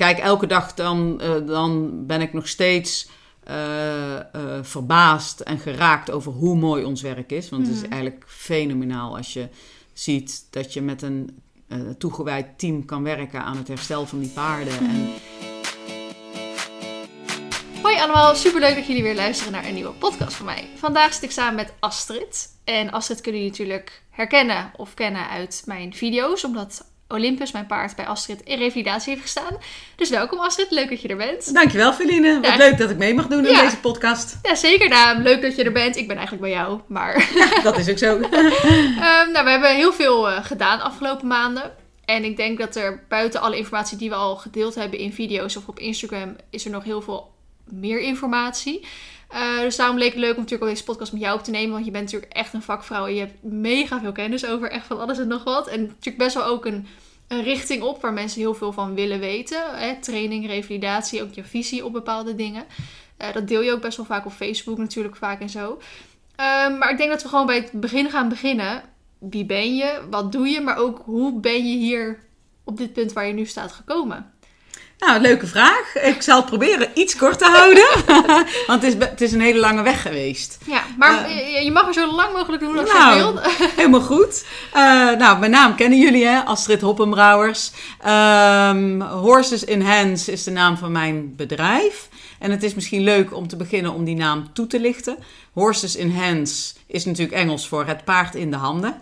kijk, elke dag dan, eh, dan ben ik nog steeds eh, eh, verbaasd en geraakt over hoe mooi ons werk is. Want het is Mhm. eigenlijk fenomenaal als je ziet dat je met een toegewijd team kan werken aan het herstel van die paarden. En Hoi allemaal, superleuk dat jullie weer luisteren naar een nieuwe podcast van mij. Vandaag zit ik samen met Astrid. En Astrid kunnen jullie natuurlijk herkennen of kennen uit mijn video's, omdat Olympus, mijn paard, bij Astrid in revalidatie heeft gestaan. Dus welkom Astrid, leuk dat je er bent. Dankjewel, Feline. Wat Ja. leuk dat ik mee mag doen in Ja. deze podcast. Ja, zeker Daan, leuk dat je er bent. Ik ben eigenlijk bij jou, maar... Dat is ook zo. Ehm, nou, we hebben heel veel eh, gedaan afgelopen maanden. En ik denk dat er buiten alle informatie die we al gedeeld hebben in video's of op Instagram, is er nog heel veel meer informatie. Eh, dus daarom leek het leuk om natuurlijk ook deze podcast met jou op te nemen. Want je bent natuurlijk echt een vakvrouw en je hebt mega veel kennis over echt van alles en nog wat. En natuurlijk best wel ook een, een richting op waar mensen heel veel van willen weten. Hè? Training, revalidatie, ook je visie op bepaalde dingen. Eh, dat deel je ook best wel vaak op Facebook natuurlijk vaak en zo. Ehm, maar ik denk dat we gewoon bij het begin gaan beginnen. Wie ben je? Wat doe je? Maar ook hoe ben je hier op dit punt waar je nu staat gekomen? Nou, leuke vraag. Ik zal het proberen iets kort te houden. Want het is, het is een hele lange weg geweest. Ja, maar Eh. je, mag er zo lang mogelijk doen als Nou. je wilt. Helemaal goed. Eh, nou, mijn naam kennen jullie, hè? Astrid Hoppenbrouwers. Ehm, Horses in Hands is de naam van mijn bedrijf. En het is misschien leuk om te beginnen om die naam toe te lichten. Horses in Hands is natuurlijk Engels voor het paard in de handen.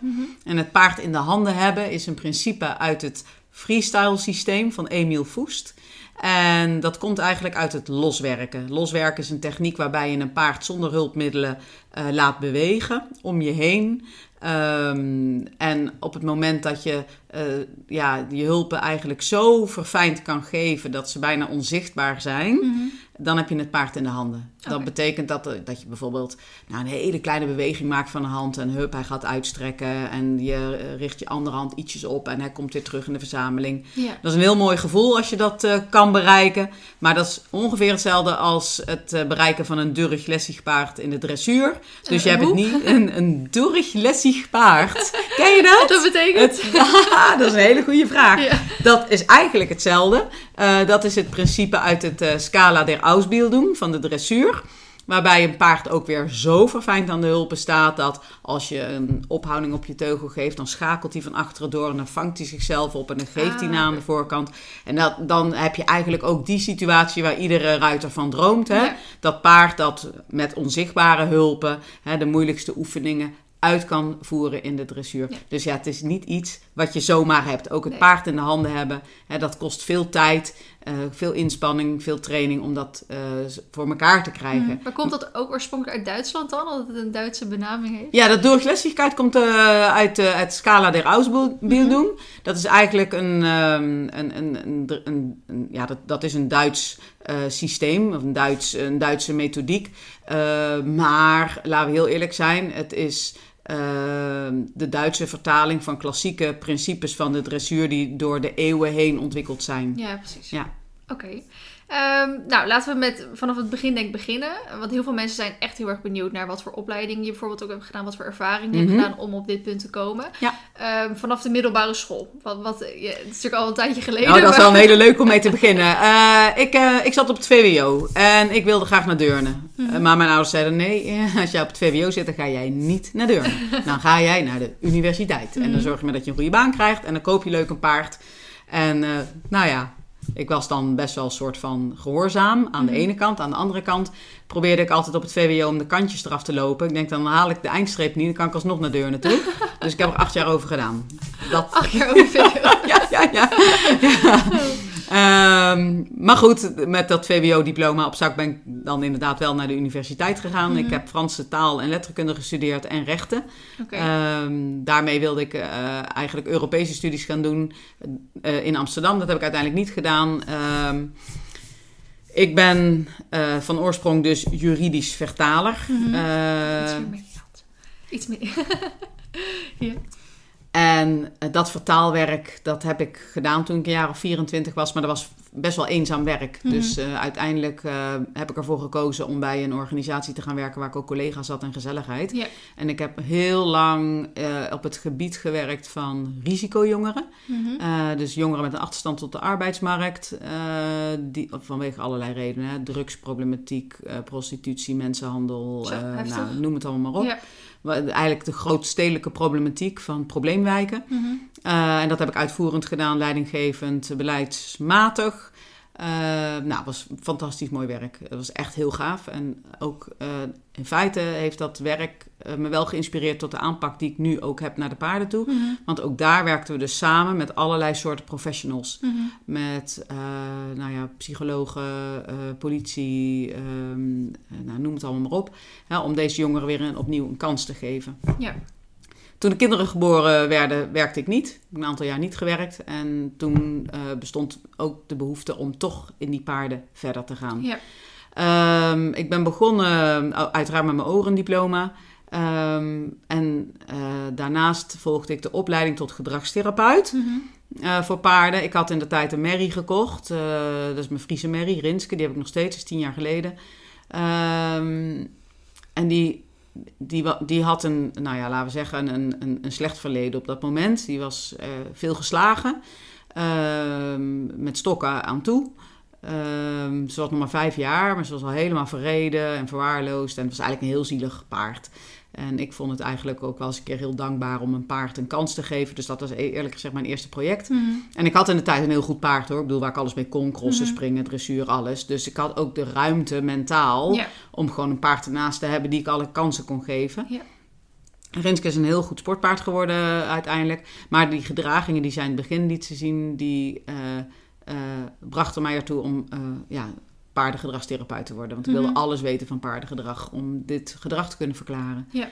En het paard in de handen hebben is een principe uit het freestyle systeem van Emil Foest. En dat komt eigenlijk uit het loswerken. Loswerken is een techniek waarbij je een paard zonder hulpmiddelen eh, laat bewegen om je heen. Ehm, en op het moment dat je eh, ja, je hulpen eigenlijk zo verfijnd kan geven dat ze bijna onzichtbaar zijn, dan heb je het paard in de handen. Dat betekent dat, dat je bijvoorbeeld nou, een hele kleine beweging maakt van een hand en hup, hij gaat uitstrekken en je eh, richt je andere hand ietsjes op en hij komt weer terug in de verzameling. Dat is een heel mooi gevoel als je dat eh, kan bereiken. Maar dat is ongeveer hetzelfde als het eh, bereiken van een durchlessig paard in de dressuur. Dus je Eh, hebt het niet een, een durchlessig paard. Ken je dat? Wat dat betekent? Het, dat is een hele goede vraag. Dat is eigenlijk hetzelfde. Eh, dat is het principe uit het eh, Scala der Ausbildung van de dressuur. Waarbij een paard ook weer zo verfijnd aan de hulpen staat dat als je een ophouding op je teugel geeft, dan schakelt hij van achteren door en dan vangt hij zichzelf op en dan geeft hij Ah, na aan de voorkant. En dat, dan heb je eigenlijk ook die situatie waar iedere ruiter van droomt. Hè? Ja. Dat paard dat met onzichtbare hulpen hè, de moeilijkste oefeningen uit kan voeren in de dressuur. Ja. Dus ja, het is niet iets wat je zomaar hebt. Ook het Nee. paard in de handen hebben, hè, dat kost veel tijd, eh, veel inspanning, veel training om dat eh, voor elkaar te krijgen. Mhm. Maar komt dat ook oorspronkelijk uit Duitsland dan? Dat het een Duitse benaming heeft? Ja, dat doorglässigheid komt eh, uit het Scala der Ausbildung. Dat is eigenlijk een, ehm, een, een- een- ja, dat, dat is een Duits eh, systeem, of een, Duits, een Duitse methodiek. Eh, maar laten we heel eerlijk zijn, het is ehm, de Duitse vertaling van klassieke principes van de dressuur die door de eeuwen heen ontwikkeld zijn. Ja, precies. Ja. Oké. Ehm, nou, laten we met vanaf het begin denk ik beginnen. Want heel veel mensen zijn echt heel erg benieuwd naar wat voor opleiding je bijvoorbeeld ook hebt gedaan, wat voor ervaring je Mhm. hebt gedaan om op dit punt te komen. Ja. Ehm, vanaf de middelbare school. Wat, wat, ja, het is natuurlijk al een tijdje geleden. Nou, dat is maar- wel een hele leuk om mee te beginnen. Eh, ik, eh, ik zat op het VWO en ik wilde graag naar Deurne. Mhm. Eh, maar mijn ouders zeiden nee, als jij op het VWO zit, dan ga jij niet naar Deurne. dan ga jij naar de universiteit. En dan Mhm. zorg je maar dat je een goede baan krijgt en dan koop je leuk een paard. En nou ja, ik was dan best wel een soort van gehoorzaam aan de Mhm. ene kant. Aan de andere kant probeerde ik altijd op het VWO om de kantjes eraf te lopen. Ik denk, dan haal ik de eindstreep niet, dan kan ik alsnog naar Deurne toe. dus ik heb er acht jaar over gedaan. Dat, Acht jaar over ja, ja. ja. Ehm, maar goed, met dat VWO-diploma op zak ben ik dan inderdaad wel naar de universiteit gegaan. Mhm. Ik heb Franse taal en letterkunde gestudeerd en rechten. Ehm, daarmee wilde ik eh, eigenlijk Europese studies gaan doen eh, in Amsterdam. Dat heb ik uiteindelijk niet gedaan. Ehm, ik ben eh, van oorsprong dus juridisch vertaler. Mhm. Eh, Iets meer. Iets meer. ja. En eh, dat vertaalwerk, dat heb ik gedaan toen ik een jaar of 24 was. Maar dat was best wel eenzaam werk. Mhm. Dus eh, uiteindelijk eh, heb ik ervoor gekozen om bij een organisatie te gaan werken waar ik ook collega's had en gezelligheid. En ik heb heel lang op het gebied gewerkt van risicojongeren. Mhm. Dus jongeren met een achterstand tot de arbeidsmarkt, die, vanwege allerlei redenen. Hè, drugsproblematiek, prostitutie, mensenhandel, nou, noem het allemaal maar op. Eigenlijk de grootstedelijke problematiek van probleemwijken. Mhm. Eh, en dat heb ik uitvoerend gedaan, leidinggevend, beleidsmatig. Eh nou, was fantastisch mooi werk. Het was echt heel gaaf. En ook eh, in feite heeft dat werk eh, me wel geïnspireerd tot de aanpak die ik nu ook heb naar de paarden toe. Mhm. Want ook daar werkten we dus samen met allerlei soorten professionals. Mhm. Met nou ja, psychologen, politie, ehm, eh, nou, noem het allemaal maar op. Hè, om deze jongeren weer een, opnieuw een kans te geven. Ja. Toen de kinderen geboren werden, werkte ik niet. Ik heb een aantal jaar niet gewerkt. En toen eh, bestond ook de behoefte om toch in die paarden verder te gaan. Ja. Ehm, ik ben begonnen, uh, uiteraard met mijn orendiploma. Ehm, en uh, daarnaast volgde ik de opleiding tot gedragstherapeut Mhm. uh, voor paarden. Ik had in de tijd een merrie gekocht. Uh, dat is mijn Friese merrie, Rinske. Die heb ik nog steeds, dat is tien jaar geleden. Um, en die, die, die had een, nou ja, laten we zeggen, een, een, een slecht verleden op dat moment. Die was uh, veel geslagen, met stokken aan toe. Um, ze was nog maar vijf jaar, maar ze was al helemaal verreden en verwaarloosd. En het was eigenlijk een heel zielig paard. En ik vond het eigenlijk ook wel eens een keer heel dankbaar om een paard een kans te geven. Dus dat was eerlijk gezegd mijn eerste project. Mhm. En ik had in de tijd een heel goed paard hoor. Ik bedoel, waar ik alles mee kon, crossen, mm. springen, dressuur, alles. Dus ik had ook de ruimte mentaal om gewoon een paard ernaast te hebben die ik alle kansen kon geven. Ja. Rinske is een heel goed sportpaard geworden uiteindelijk. Maar die gedragingen die zijn in het begin liet te zien, die uh, uh, brachten mij ertoe om uh, ja, paardengedragstherapeut te worden. Want ik wilde Mhm. alles weten van paardengedrag om dit gedrag te kunnen verklaren. Ja.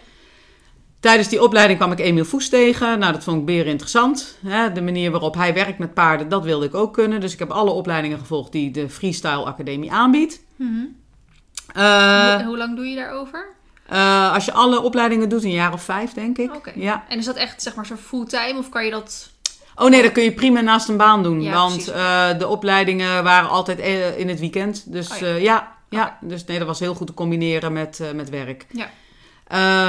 Tijdens die opleiding kwam ik Emiel Voes tegen. Nou, dat vond ik beren interessant. De manier waarop hij werkt met paarden, dat wilde ik ook kunnen. Dus ik heb alle opleidingen gevolgd die de Freestyle Academie aanbiedt. Uh, Hoe, hoe lang doe je daarover? uh, als je alle opleidingen doet, een jaar of vijf, denk ik. Ja. En is dat echt zeg maar zo fulltime of kan je dat... Oh nee, dat kun je prima naast een baan doen. Ja, want uh, de opleidingen waren altijd eh, in het weekend. Dus Oh, ja, ja. ja. Dus nee, dat was heel goed te combineren met, uh, met werk. Ja.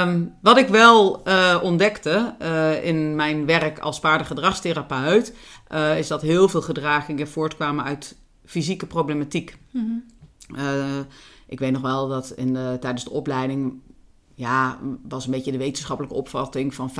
Um, wat ik wel ontdekte in mijn werk als paardengedragstherapeut, is dat heel veel gedragingen voortkwamen uit fysieke problematiek. Mhm. ik weet nog wel dat in de, tijdens de opleiding ja, was een beetje de wetenschappelijke opvatting van 75%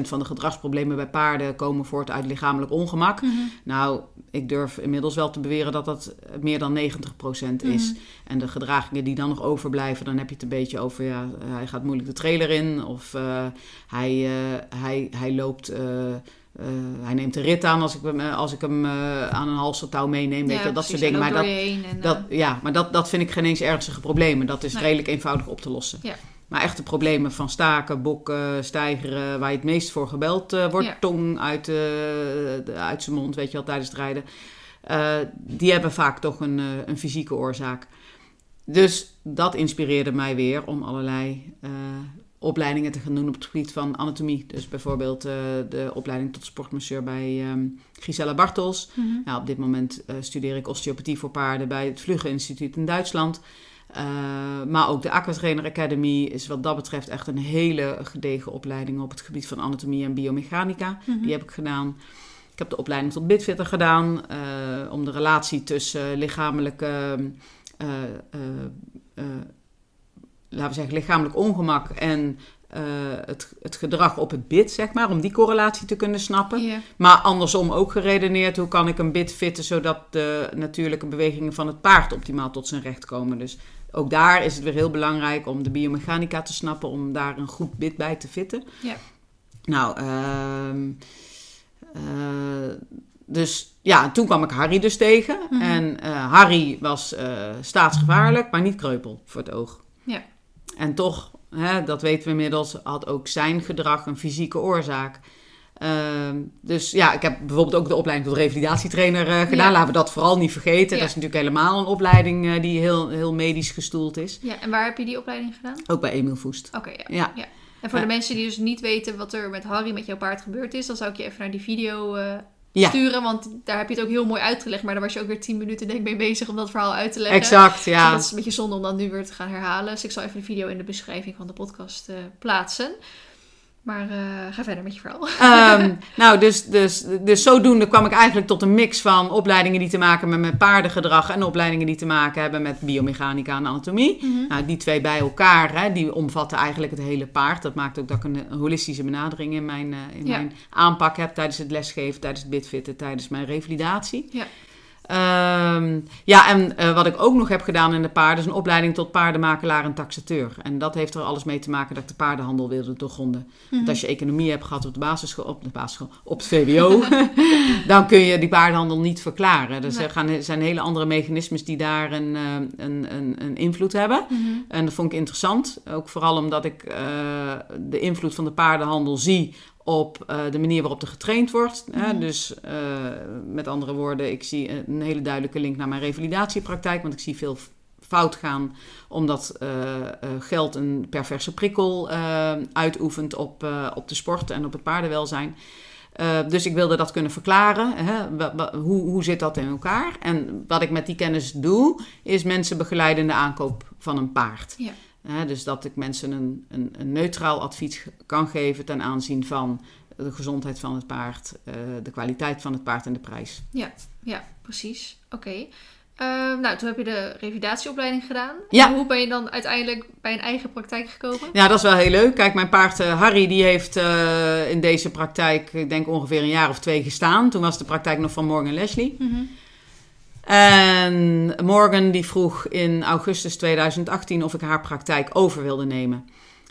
van de gedragsproblemen bij paarden komen voort uit lichamelijk ongemak. Mhm. Nou, ik durf inmiddels wel te beweren dat dat meer dan 90% is. Mhm. En de gedragingen die dan nog overblijven, dan heb je het een beetje over, ja, hij gaat moeilijk de trailer in of uh, hij, uh, hij, hij loopt... Uh, uh, hij neemt de rit aan als ik hem, als ik hem uh, aan een halstertouw meeneem. Ja, dat precies. soort dingen. Maar dat, en, dat, eh, ja, maar dat, dat vind ik geen eens ernstige problemen. Dat is Nee. redelijk eenvoudig op te lossen. Ja. Maar echte problemen van staken, bokken, stijgeren, waar je het meest voor gebeld uh, wordt, Ja. tong uit, uh, de, uit zijn mond, weet je wel, tijdens het rijden. Uh, die hebben vaak toch een, een fysieke oorzaak. Dus dat inspireerde mij weer om allerlei opleidingen te gaan doen op het gebied van anatomie. Dus bijvoorbeeld de opleiding tot sportmasseur bij um, Gisela Bartels. Mhm. Nou, op dit moment studeer ik osteopathie voor paarden bij het Vlugge Instituut in Duitsland. Uh, maar ook de Aquatrainer Academy is wat dat betreft echt een hele gedegen opleiding op het gebied van anatomie en biomechanica. Mhm. Die heb ik gedaan. Ik heb de opleiding tot bitfitter gedaan uh, om de relatie tussen lichamelijke, uh, laten we zeggen, lichamelijk ongemak en uh, het, het, gedrag op het bit, zeg maar, om die correlatie te kunnen snappen. Maar andersom ook geredeneerd, hoe kan ik een bit fitten zodat de natuurlijke bewegingen van het paard optimaal tot zijn recht komen. Dus ook daar is het weer heel belangrijk om de biomechanica te snappen, om daar een goed bit bij te fitten. Ja. Nou, uh, uh, dus ja, toen kwam ik Harry dus tegen. Mhm. En uh, Harry was uh, staatsgevaarlijk, maar niet kreupel voor het oog. Ja. En toch, hè, dat weten we inmiddels, had ook zijn gedrag een fysieke oorzaak. Uh, dus ja, ik heb bijvoorbeeld ook de opleiding tot revalidatietrainer uh, gedaan. Ja. Laten we dat vooral niet vergeten. Ja. Dat is natuurlijk helemaal een opleiding uh, die heel, heel medisch gestoeld is. ja, en waar heb je die opleiding gedaan? Ook bij Emiel Voest. Oké, ja. Ja. ja. En voor de mensen die dus niet weten wat er met Harry, met jouw paard gebeurd is, dan zou ik je even naar die video eh, Ja. sturen. Want daar heb je het ook heel mooi uitgelegd. Maar daar was je ook weer tien minuten denk ik mee bezig om dat verhaal uit te leggen. Exact, Dus ja. dat is een beetje zonde om dan nu weer te gaan herhalen. Dus ik zal even de video in de beschrijving van de podcast eh, plaatsen. Maar eh, ga verder met je verhaal. Ehm, nou, dus, dus, dus zodoende kwam ik eigenlijk tot een mix van opleidingen die te maken hebben met paardengedrag en opleidingen die te maken hebben met biomechanica en anatomie. Nou, die twee bij elkaar, hè, die omvatten eigenlijk het hele paard. Dat maakt ook dat ik een, holistische benadering in, mijn, eh, in Ja. mijn aanpak heb tijdens het lesgeven, tijdens het bitfitten, tijdens mijn revalidatie. Ja. Ehm, ja, en eh, wat ik ook nog heb gedaan in de paarden is een opleiding tot paardenmakelaar en taxateur. En dat heeft er alles mee te maken dat ik de paardenhandel wilde doorgronden. Want als je economie hebt gehad op de basisschool, op de basisschool, op het VWO, dan kun je die paardenhandel niet verklaren. Dus Nee. er gaan, zijn hele andere mechanismes die daar een, eh, een, een, een invloed hebben. Mhm. En dat vond ik interessant. Ook vooral omdat ik eh, de invloed van de paardenhandel zie op eh, de manier waarop er getraind wordt. Hè? Mhm. Dus eh, met andere woorden, ik zie een hele duidelijke link naar mijn revalidatiepraktijk. Want ik zie veel fout gaan omdat eh, geld een perverse prikkel uitoefent op, op de sport en op het paardenwelzijn. Dus ik wilde dat kunnen verklaren. Hè? Hoe, hoe zit dat in elkaar? En wat ik met die kennis doe, is mensen begeleiden in de aankoop van een paard. Ja. Hè, dus dat ik mensen een, een, een neutraal advies kan geven ten aanzien van de gezondheid van het paard, eh, de kwaliteit van het paard en de prijs. Ja, precies. Oké. Ehm, nou, toen heb je de revalidatieopleiding gedaan. Ja. En hoe ben je dan uiteindelijk bij een eigen praktijk gekomen? Ja, dat is wel heel leuk. Kijk, mijn paard eh, Harry, die heeft eh, in deze praktijk, ik denk ongeveer een jaar of twee gestaan. Toen was de praktijk nog van Morgan Leslie. Mhm. En Morgan die vroeg in augustus 2018 of ik haar praktijk over wilde nemen.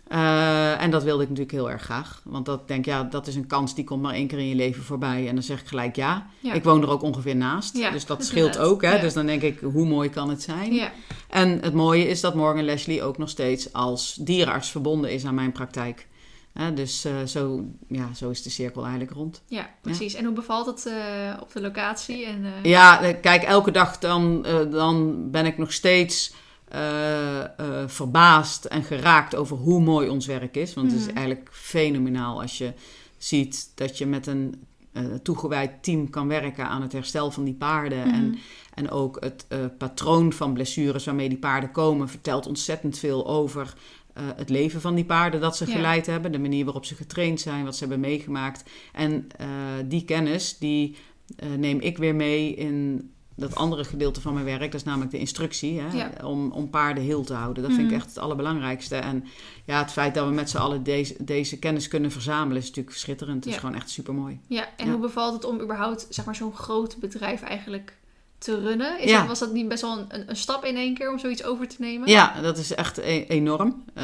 Eh, en dat wilde ik natuurlijk heel erg graag. Want dat denk ja, dat is een kans die komt maar één keer in je leven voorbij. En dan zeg ik gelijk ja. Ja. Ik woon er ook ongeveer naast. Ja, dus dat scheelt ook. Hè? Ja. Dus dan denk ik, hoe mooi kan het zijn? Ja. En het mooie is dat Morgan Leslie ook nog steeds als dierenarts verbonden is aan mijn praktijk. Hè, dus eh, zo, ja, zo is de cirkel eigenlijk rond. ja, precies. En hoe bevalt het eh, op de locatie? En, eh, Ja, kijk, elke dag dan, dan ben ik nog steeds verbaasd en geraakt over hoe mooi ons werk is. Want het is Mhm. eigenlijk fenomenaal als je ziet dat je met een toegewijd team kan werken aan het herstel van die paarden. Mhm. En, en ook het patroon van blessures waarmee die paarden komen vertelt ontzettend veel over eh, het leven van die paarden dat ze Ja. geleid hebben. De manier waarop ze getraind zijn, wat ze hebben meegemaakt. En eh, die kennis, die eh, neem ik weer mee in dat andere gedeelte van mijn werk. Dat is namelijk de instructie, hè, Ja. om, om paarden heel te houden. Dat vind ik Mhm. echt het allerbelangrijkste. En ja, het feit dat we met z'n allen deze, deze kennis kunnen verzamelen... is natuurlijk schitterend. Het is gewoon echt super mooi. Ja, en hoe bevalt het om überhaupt zeg maar, zo'n groot bedrijf eigenlijk te runnen? Is Ja. dat, was dat niet best wel een, een, een stap in één keer om zoiets over te nemen? Ja, dat is echt e- enorm. Eh,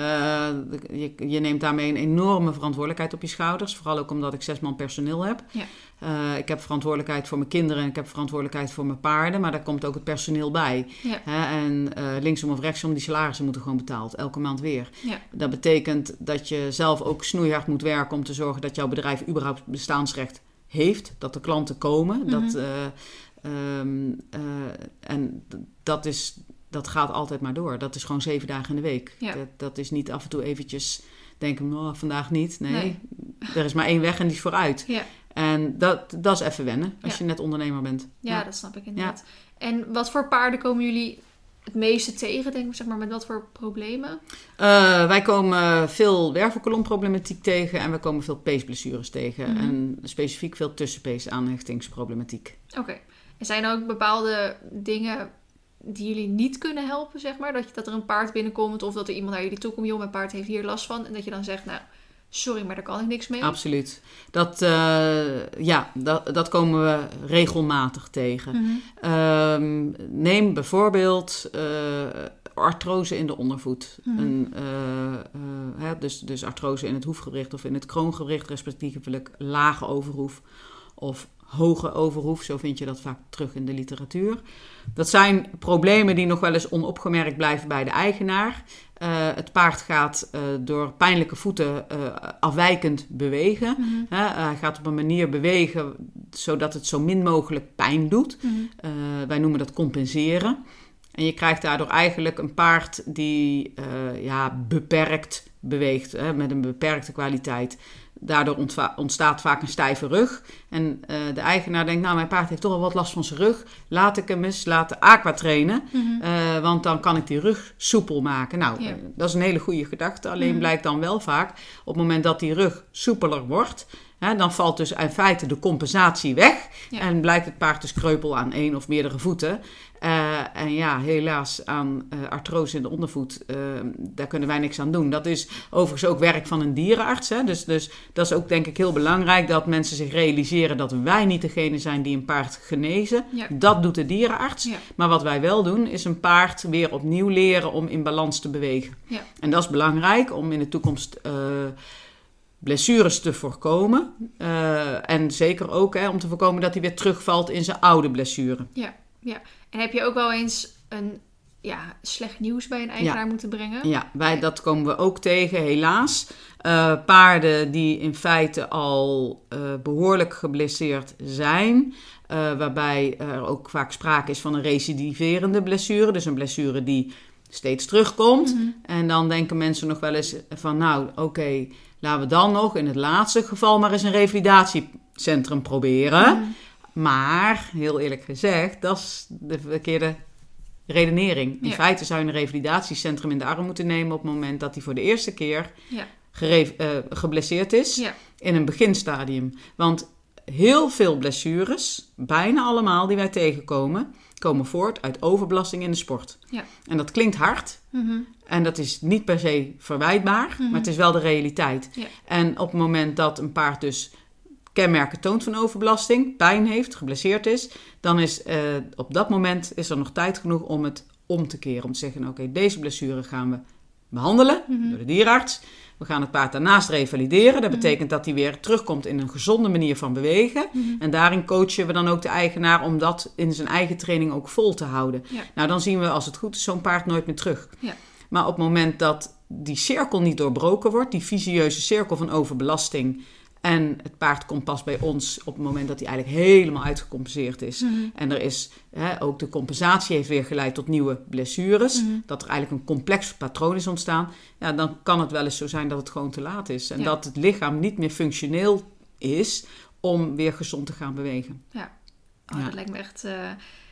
je, je neemt daarmee een enorme verantwoordelijkheid op je schouders. Vooral ook omdat ik zes man personeel heb. Ja. Eh, ik heb verantwoordelijkheid voor mijn kinderen en ik heb verantwoordelijkheid voor mijn paarden. Maar daar komt ook het personeel bij. Ja. En eh, linksom of rechtsom, die salarissen moeten gewoon betaald. Elke maand weer. Dat betekent dat je zelf ook snoeihard moet werken om te zorgen dat jouw bedrijf überhaupt bestaansrecht heeft. Dat de klanten komen. Mhm. dat, eh, ehm, eh, en dat, is, dat gaat altijd maar door. Dat is gewoon zeven dagen in de week. Ja. Dat, dat is niet af en toe eventjes denken, oh, vandaag niet. Nee, Nee. er is maar één weg en die is vooruit. Ja. En dat, dat is even wennen als Ja. je net ondernemer bent. Ja, dat snap ik inderdaad. En wat voor paarden komen jullie het meeste tegen, denk ik, zeg maar, met wat voor problemen? Eh, wij komen veel wervelkolomproblematiek tegen en we komen veel peesblessures tegen. Mhm. En specifiek veel tussenpees aanhechtingsproblematiek. Oké. En zijn er ook bepaalde dingen die jullie niet kunnen helpen, zeg maar? Dat, je, dat er een paard binnenkomt of dat er iemand naar jullie toe komt, joh, mijn paard heeft hier last van. En dat je dan zegt, nou, sorry, maar daar kan ik niks mee. Absoluut. Dat, eh, ja, dat, dat komen we regelmatig tegen. Mhm. Ehm, neem bijvoorbeeld eh, artrose in de ondervoet. Mhm. Een, eh, hè, dus, dus artrose in het hoefgewricht of in het kroongewricht, respectievelijk lage overhoef of hoge overhoef. Zo vind je dat vaak terug in de literatuur. Dat zijn problemen die nog wel eens onopgemerkt blijven bij de eigenaar. Eh, het paard gaat eh, door pijnlijke voeten eh, afwijkend bewegen. Mhm. Hij gaat op een manier bewegen zodat het zo min mogelijk pijn doet. Mhm. Wij noemen dat compenseren. En je krijgt daardoor eigenlijk een paard die ja, beperkt beweegt, hè, met een beperkte kwaliteit. Daardoor ontstaat vaak een stijve rug. En eh, de eigenaar denkt, nou, mijn paard heeft toch wel wat last van zijn rug. Laat ik hem eens laten aqua trainen. Mhm. eh, want dan kan ik die rug soepel maken. Nou, Ja. eh, dat is een hele goede gedachte. Alleen Mhm. blijkt dan wel vaak, op het moment dat die rug soepeler wordt... Dan valt dus in feite de compensatie weg. Ja. En blijkt het paard dus kreupel aan één of meerdere voeten. Eh, en ja, helaas aan eh, artrose in de ondervoet, eh, daar kunnen wij niks aan doen. Dat is overigens ook werk van een dierenarts. Hè? Dus, dus dat is ook denk ik heel belangrijk dat mensen zich realiseren dat wij niet degene zijn die een paard genezen. Ja. Dat doet de dierenarts. Ja. Maar wat wij wel doen, is een paard weer opnieuw leren om in balans te bewegen. Ja. En dat is belangrijk om in de toekomst blessures te voorkomen. Eh, en zeker ook hè, om te voorkomen dat hij weer terugvalt in zijn oude blessure. En heb je ook wel eens een ja, slecht nieuws bij een eigenaar moeten brengen? Ja, wij, dat komen we ook tegen, helaas. Eh, paarden die in feite al eh, behoorlijk geblesseerd zijn. waarbij er ook vaak sprake is van een recidiverende blessure. Dus een blessure die steeds terugkomt. Mhm. En dan denken mensen nog wel eens van, nou oké, laten we dan nog in het laatste geval maar eens een revalidatiecentrum proberen. Mhm. Maar, heel eerlijk gezegd, dat is de verkeerde redenering. In Ja. feite zou je een revalidatiecentrum in de arm moeten nemen op het moment dat hij voor de eerste keer Ja. eh, geblesseerd is Ja. in een beginstadium. Want heel veel blessures, bijna allemaal die wij tegenkomen, komen voort uit overbelasting in de sport. Ja. En dat klinkt hard, Mhm. en dat is niet per se verwijtbaar, Mhm. maar het is wel de realiteit. Ja. En op het moment dat een paard dus kenmerken toont van overbelasting, pijn heeft, geblesseerd is, dan is eh, op dat moment is er nog tijd genoeg om het om te keren. Om te zeggen, oké, deze blessure gaan we behandelen Mhm. door de dierarts. We gaan het paard daarnaast revalideren. Dat Mhm. betekent dat hij weer terugkomt in een gezonde manier van bewegen. Mhm. En daarin coachen we dan ook de eigenaar om dat in zijn eigen training ook vol te houden. Ja. Nou, dan zien we als het goed is zo'n paard nooit meer terug. Ja. Maar op het moment dat die cirkel niet doorbroken wordt, die visieuze cirkel van overbelasting, en het paard komt pas bij ons op het moment dat hij eigenlijk helemaal uitgecompenseerd is. Mhm. En er is hè, ook de compensatie heeft weer geleid tot nieuwe blessures. Mhm. Dat er eigenlijk een complex patroon is ontstaan. Ja, dan kan het wel eens zo zijn dat het gewoon te laat is. En Ja. dat het lichaam niet meer functioneel is om weer gezond te gaan bewegen. Oh, Ja. Dat lijkt me echt... eh,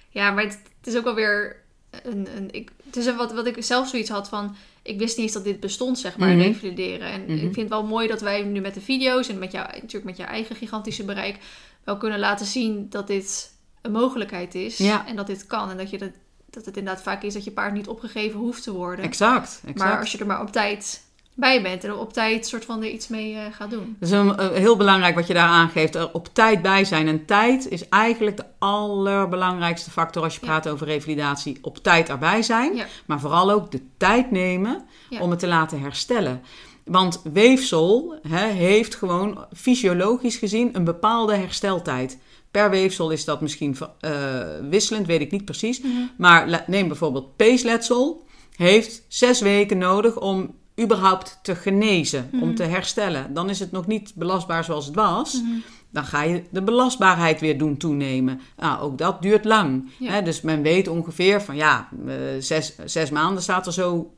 Ja, maar het, het is ook wel weer... Een, een, ik, het is een wat, wat ik zelf zoiets had van... Ik wist niet eens dat dit bestond, zeg maar, revalideren. En Mhm. ik vind het wel mooi dat wij nu met de video's... en met jou, natuurlijk met je eigen gigantische bereik... wel kunnen laten zien dat dit een mogelijkheid is. Ja. En dat dit kan. En dat, je dat, dat het inderdaad vaak is dat je paard niet opgegeven hoeft te worden. Exact, exact. Maar als je er maar op tijd bij bent... en er op tijd soort van er iets mee eh, gaat doen. Dat is een, eh, heel belangrijk wat je daar aangeeft. Er op tijd bij zijn. En tijd is eigenlijk de allerbelangrijkste factor als je Ja. praat over revalidatie. Op tijd erbij zijn. Ja. Maar vooral ook de tijd nemen Ja. om het te laten herstellen. Want weefsel hè, heeft gewoon fysiologisch gezien een bepaalde hersteltijd. Per weefsel is dat misschien eh, wisselend, weet ik niet precies. Mhm. Maar neem bijvoorbeeld peesletsel. Heeft zes weken nodig om überhaupt te genezen, om Mhm. te herstellen. Dan is het nog niet belastbaar zoals het was. Mhm. Dan ga je de belastbaarheid weer doen toenemen. Nou, ook dat duurt lang. Ja. Hè? Dus men weet ongeveer van ja, eh, zes, zes maanden staat er zo,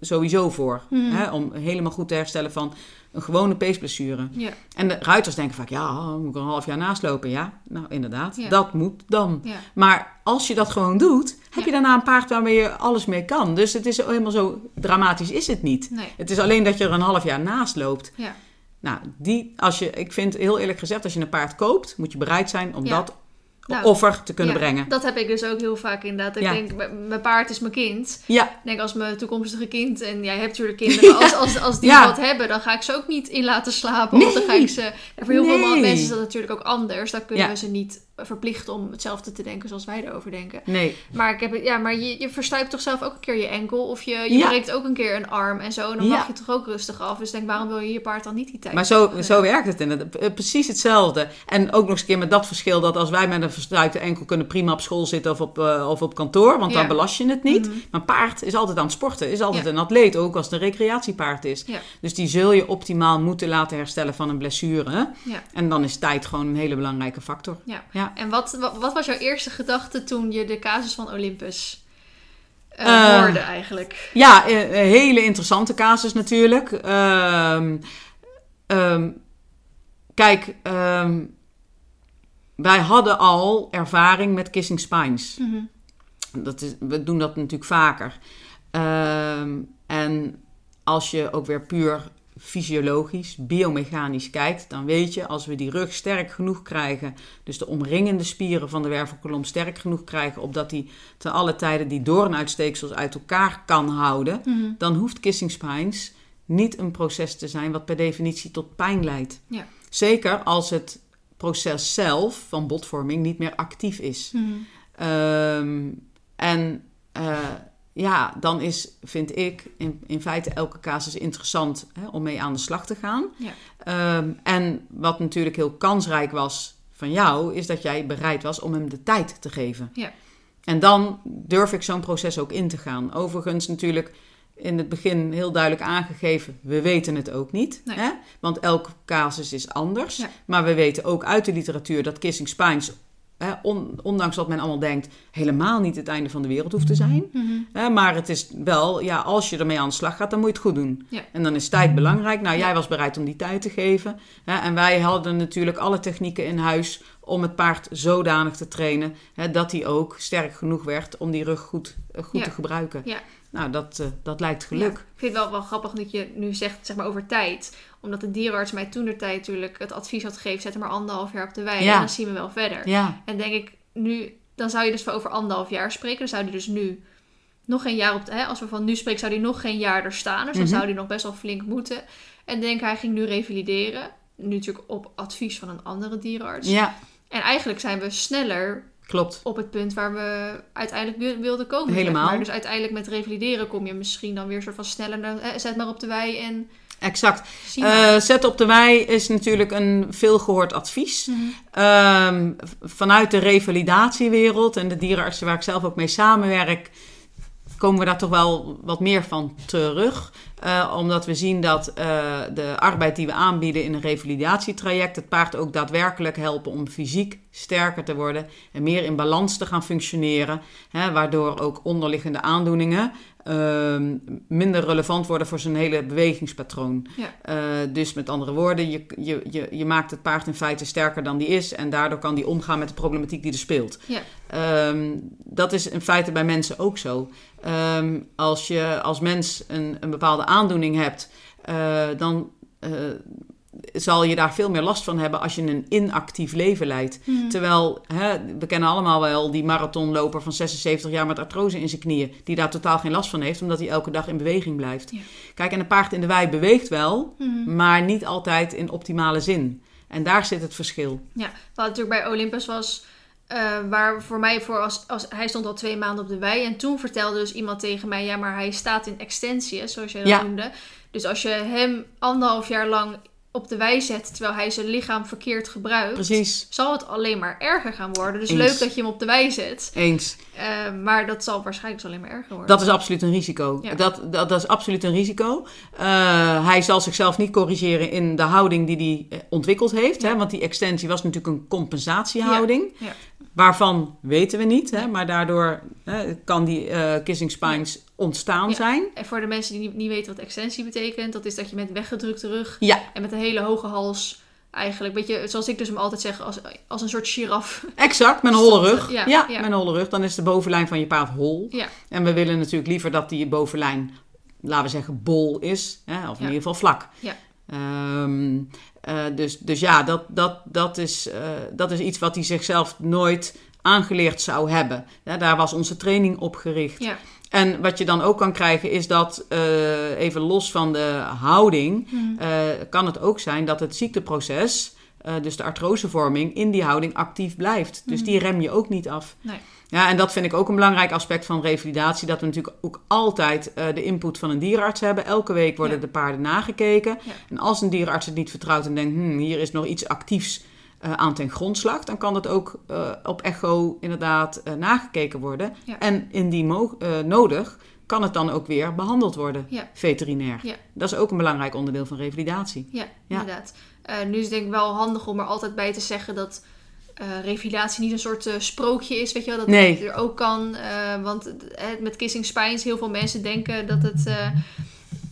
sowieso voor. Mhm. Hè? Om helemaal goed te herstellen van een gewone peesblessure. Ja. En de ruiters denken vaak, ja, moet ik een half jaar naast lopen? Ja, nou inderdaad, Ja. dat moet dan. Ja. Maar als je dat gewoon doet, heb je daarna een paard waarmee je alles mee kan. Dus het is helemaal zo dramatisch is het niet. Nee. Het is alleen dat je er een half jaar naast loopt. Ja. Nou, die, als je, ik vind heel eerlijk gezegd, als je een paard koopt, moet je bereid zijn om Ja. dat Nou, offer te kunnen Ja, brengen. Dat heb ik dus ook heel vaak inderdaad. Ik Ja. denk, mijn paard is mijn kind. Ja, Ik denk als mijn toekomstige kind, en jij hebt natuurlijk kinderen, als, als, als die wat hebben, dan ga ik ze ook niet in laten slapen. Of dan ga ik ze. Voor heel veel mensen is dat natuurlijk ook anders. Dan kunnen we ze niet verplichten om hetzelfde te denken zoals wij erover denken. nee. Maar, ik heb, ja, maar je, je verstuipt toch zelf ook een keer je enkel. Of je, je Ja. breekt ook een keer een arm en zo. En dan Ja. mag je toch ook rustig af. Dus denk, waarom wil je je paard dan niet die tijd? Maar zo, zo werkt het inderdaad. Eh, Precies hetzelfde. En ook nog eens een keer met dat verschil dat als wij met een verstuikte enkel kunnen prima op school zitten of op, eh, of op kantoor, want Ja. dan belast je het niet. Mhm. Maar paard is altijd aan het sporten, is altijd een atleet, ook als het een recreatiepaard is. Dus die zul je optimaal moeten laten herstellen van een blessure. Ja. En dan is tijd gewoon een hele belangrijke factor. Ja. Ja. En wat, wat, was jouw eerste gedachte toen je de casus van Olympus eh, Eh, hoorde eigenlijk? Ja, eh, een hele interessante casus natuurlijk. Ehm, ehm, kijk, ehm, wij hadden al ervaring met kissing spines. Mhm. Dat is, we doen dat natuurlijk vaker. En als je ook weer puur fysiologisch, biomechanisch kijkt, dan weet je als we die rug sterk genoeg krijgen, dus de omringende spieren van de wervelkolom sterk genoeg krijgen, opdat die te alle tijden die doornuitsteeksels uit elkaar kan houden, Mhm. dan hoeft kissing spines niet een proces te zijn wat per definitie tot pijn leidt. Ja. Zeker als het proces zelf van botvorming niet meer actief is. Mhm. Ehm, en eh, ja, dan is, vind ik, in, in feite elke casus interessant hè, om mee aan de slag te gaan. Ja. Ehm, en wat natuurlijk heel kansrijk was van jou, is dat jij bereid was om hem de tijd te geven. Ja. En dan durf ik zo'n proces ook in te gaan. Overigens natuurlijk in het begin heel duidelijk aangegeven, we weten het ook niet. Nee. Hè? Want elke casus is anders. Ja. Maar we weten ook uit de literatuur dat kissing spines, on- ondanks wat men allemaal denkt, helemaal niet het einde van de wereld hoeft te zijn. Mhm. Hè, maar het is wel, ja, als je ermee aan de slag gaat, dan moet je het goed doen. Ja. En dan is tijd belangrijk. Nou, jij was bereid om die tijd te geven. Hè, en wij hadden natuurlijk alle technieken in huis om het paard zodanig te trainen hè, dat hij ook sterk genoeg werd om die rug goed, eh, goed Ja. te gebruiken. Ja. Nou, dat, eh, dat lijkt geluk. Ja, ik vind het wel, wel grappig dat je nu zegt zeg maar, over tijd. Omdat de dierenarts mij toen de tijd natuurlijk het advies had gegeven... zet hem maar anderhalf jaar op de wei Ja. en dan zien we wel verder. Ja, En denk ik nu... Dan zou je dus over anderhalf jaar spreken. Dan zou hij dus nu nog geen jaar op... de- Hè, als we van nu spreken, zou hij nog geen jaar er staan. Dus dan Mhm. zou hij nog best wel flink moeten. En denk hij ging nu revalideren. Nu natuurlijk op advies van een andere dierenarts. ja, En eigenlijk zijn we sneller klopt. op het punt waar we uiteindelijk wil- wilden komen. Helemaal. maar. Dus uiteindelijk met revalideren kom je misschien dan weer soort van sneller. naar- eh, zet maar op de wei en Exact. Eh zet op de wei is natuurlijk een veelgehoord advies. Mhm. Ehm, vanuit de revalidatiewereld en de dierenartsen waar ik zelf ook mee samenwerk, komen we daar toch wel wat meer van terug. Eh, omdat we zien dat de arbeid die we aanbieden in een revalidatietraject het paard ook daadwerkelijk helpen om fysiek sterker te worden en meer in balans te gaan functioneren. Hè, waardoor ook onderliggende aandoeningen ehm, minder relevant worden voor zijn hele bewegingspatroon. Ja. Eh, dus met andere woorden, je, je, je, je maakt het paard in feite sterker dan die is en daardoor kan die omgaan met de problematiek die er speelt. Ja. Ehm, dat is in feite bij mensen ook zo. Ehm, als je als mens een, een bepaalde aandoening hebt, eh, dan eh, zal je daar veel meer last van hebben als je een inactief leven leidt. Mhm. Terwijl, hè, we kennen allemaal wel die marathonloper van 76 jaar met artrose in zijn knieën, die daar totaal geen last van heeft, omdat hij elke dag in beweging blijft. Ja. Kijk, en een paard in de wei beweegt wel, Mhm. maar niet altijd in optimale zin. En daar zit het verschil. Ja, wat natuurlijk bij Olympus was, eh, waar voor mij voor als, als hij stond al twee maanden op de wei en toen vertelde dus iemand tegen mij, ja, maar hij staat in extensie, zoals jij dat Ja. noemde. Dus als je hem anderhalf jaar lang op de wei zet terwijl hij zijn lichaam verkeerd gebruikt, Precies, zal het alleen maar erger gaan worden. Dus Eens. leuk dat je hem op de wei zet, eens. eh, maar dat zal waarschijnlijk dus alleen maar erger worden. Dat is absoluut een risico. Ja. Dat, dat, dat is absoluut een risico. Eh, hij zal zichzelf niet corrigeren in de houding die hij eh, ontwikkeld heeft. Ja. Hè? Want die extensie was natuurlijk een compensatiehouding. Ja. Waarvan weten we niet. Hè? Maar daardoor hè, kan die eh, kissing spines ontstaan Ja. zijn. En voor de mensen die niet, niet weten wat extensie betekent, dat is dat je met weggedrukte rug Ja, en met een hele hoge hals eigenlijk, weet je, zoals ik dus hem altijd zeg, als, als een soort giraf. exact. Met een holle rug. ja, met een holle rug. Dan is de bovenlijn van je paard hol. Ja. En we willen natuurlijk liever dat die bovenlijn, laten we zeggen, bol is. Hè? Of in ieder geval vlak. Ja. Ehm, eh, dus, dus ja, dat, dat, dat, is, eh, dat is iets wat hij zichzelf nooit aangeleerd zou hebben. Ja, daar was onze training op gericht. Ja. En wat je dan ook kan krijgen is dat, eh, even los van de houding, Mhm. eh, kan het ook zijn dat het ziekteproces, eh, dus de artrosevorming, in die houding actief blijft. Dus die rem je ook niet af. Nee. Ja, en dat vind ik ook een belangrijk aspect van revalidatie. Dat we natuurlijk ook altijd de input van een dierenarts hebben. Elke week worden Ja. de paarden nagekeken. Ja. En als een dierenarts het niet vertrouwt en denkt... Hmm, hier is nog iets actiefs aan ten grondslag... dan kan dat ook eh, op echo inderdaad eh, nagekeken worden. Ja. En indien eh, nodig kan het dan ook weer behandeld worden, Ja. veterinair. Ja. Dat is ook een belangrijk onderdeel van revalidatie. Ja, inderdaad. Eh, nu is het denk ik wel handig om er altijd bij te zeggen dat eh, revalidatie niet een soort eh, sprookje is, weet je wel, dat Nee. het er ook kan. eh, want eh, met kissing spines, heel veel mensen denken dat het... eh,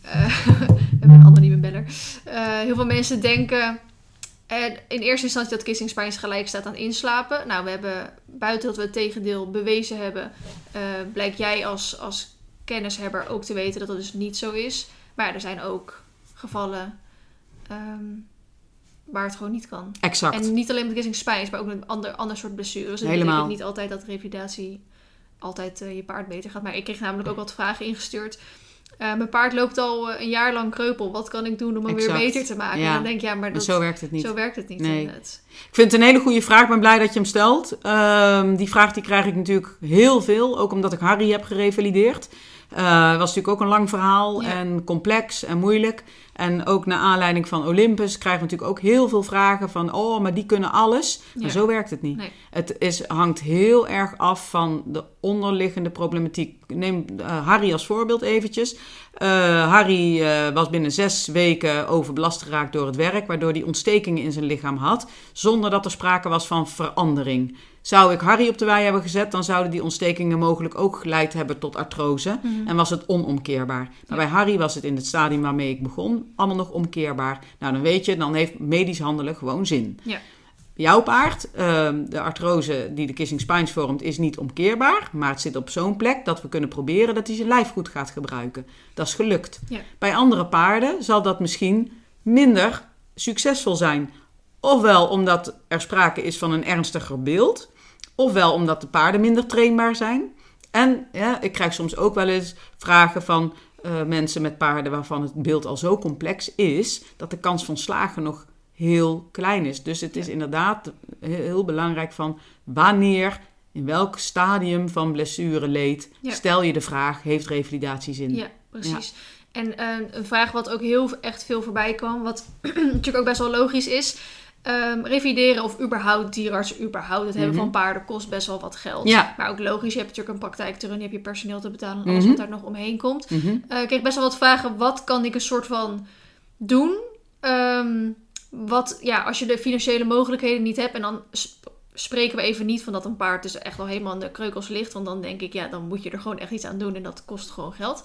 eh, we hebben een anonieme beller. Eh, heel veel mensen denken En in eerste instantie dat kissing spines gelijk staat aan inslapen. Nou, we hebben buiten dat we het tegendeel bewezen hebben, uh, blijkt jij als, als kennishebber ook te weten dat dat dus niet zo is. Maar er zijn ook gevallen ehm, waar het gewoon niet kan. Exact. En niet alleen met kissing spines, maar ook met een ander, ander soort blessures. Het Helemaal. niet altijd dat revalidatie altijd eh, je paard beter gaat. Maar ik kreeg namelijk ook wat vragen ingestuurd. Uh, mijn paard loopt al uh, een jaar lang kreupel. Wat kan ik doen om hem Exact. weer beter te maken? Ja. En dan denk je, ja, maar dat, zo werkt het niet. zo werkt het niet. Nee. Ik vind het een hele goede vraag. Ik ben blij dat je hem stelt. Ehm, die vraag die krijg ik natuurlijk heel veel. Ook omdat ik Harry heb gerevalideerd. Eh was natuurlijk ook een lang verhaal Ja. en complex en moeilijk. En ook naar aanleiding van Olympus krijgen we natuurlijk ook heel veel vragen van... oh, maar die kunnen alles. Maar Ja. zo werkt het niet. Nee. Het is, hangt heel erg af van de onderliggende problematiek. Neem eh, Harry als voorbeeld eventjes. Eh, Harry was binnen zes weken overbelast geraakt door het werk... waardoor hij ontstekingen in zijn lichaam had... zonder dat er sprake was van verandering. Zou ik Harry op de wei hebben gezet... dan zouden die ontstekingen mogelijk ook geleid hebben tot artrose... Mhm. en was het onomkeerbaar. Maar bij Harry was het in het stadium waarmee ik begon... allemaal nog omkeerbaar. Nou, dan weet je, dan heeft medisch handelen gewoon zin. Ja. Jouw paard, ehm, de artrose die de kissing spines vormt, is niet omkeerbaar. Maar het zit op zo'n plek dat we kunnen proberen dat hij zijn lijf goed gaat gebruiken. Dat is gelukt. Ja. Bij andere paarden zal dat misschien minder succesvol zijn. Ofwel omdat er sprake is van een ernstiger beeld. Ofwel omdat de paarden minder trainbaar zijn. En ja, ik krijg soms ook wel eens vragen van eh, mensen met paarden waarvan het beeld al zo complex is, dat de kans van slagen nog heel klein is. Dus het is inderdaad heel, belangrijk van wanneer, in welk stadium van blessure leed, Ja. stel je de vraag, heeft revalidatie zin? Ja, precies. En eh, een vraag wat ook heel echt veel voorbij kwam, wat natuurlijk ook best wel logisch is. Ehm, revideren of überhaupt dierartsen überhaupt het hebben Mhm. van paarden kost best wel wat geld. Ja. Maar ook logisch, je hebt natuurlijk een praktijk te runnen, je hebt je personeel te betalen en alles Mhm. wat daar nog omheen komt. Mhm. Eh, ik kreeg best wel wat vragen, wat kan ik een soort van doen? Ehm, wat, ja, als je de financiële mogelijkheden niet hebt en dan spreken we even niet van dat een paard dus echt al helemaal in de kreukels ligt. Want dan denk ik, ja, dan moet je er gewoon echt iets aan doen en dat kost gewoon geld.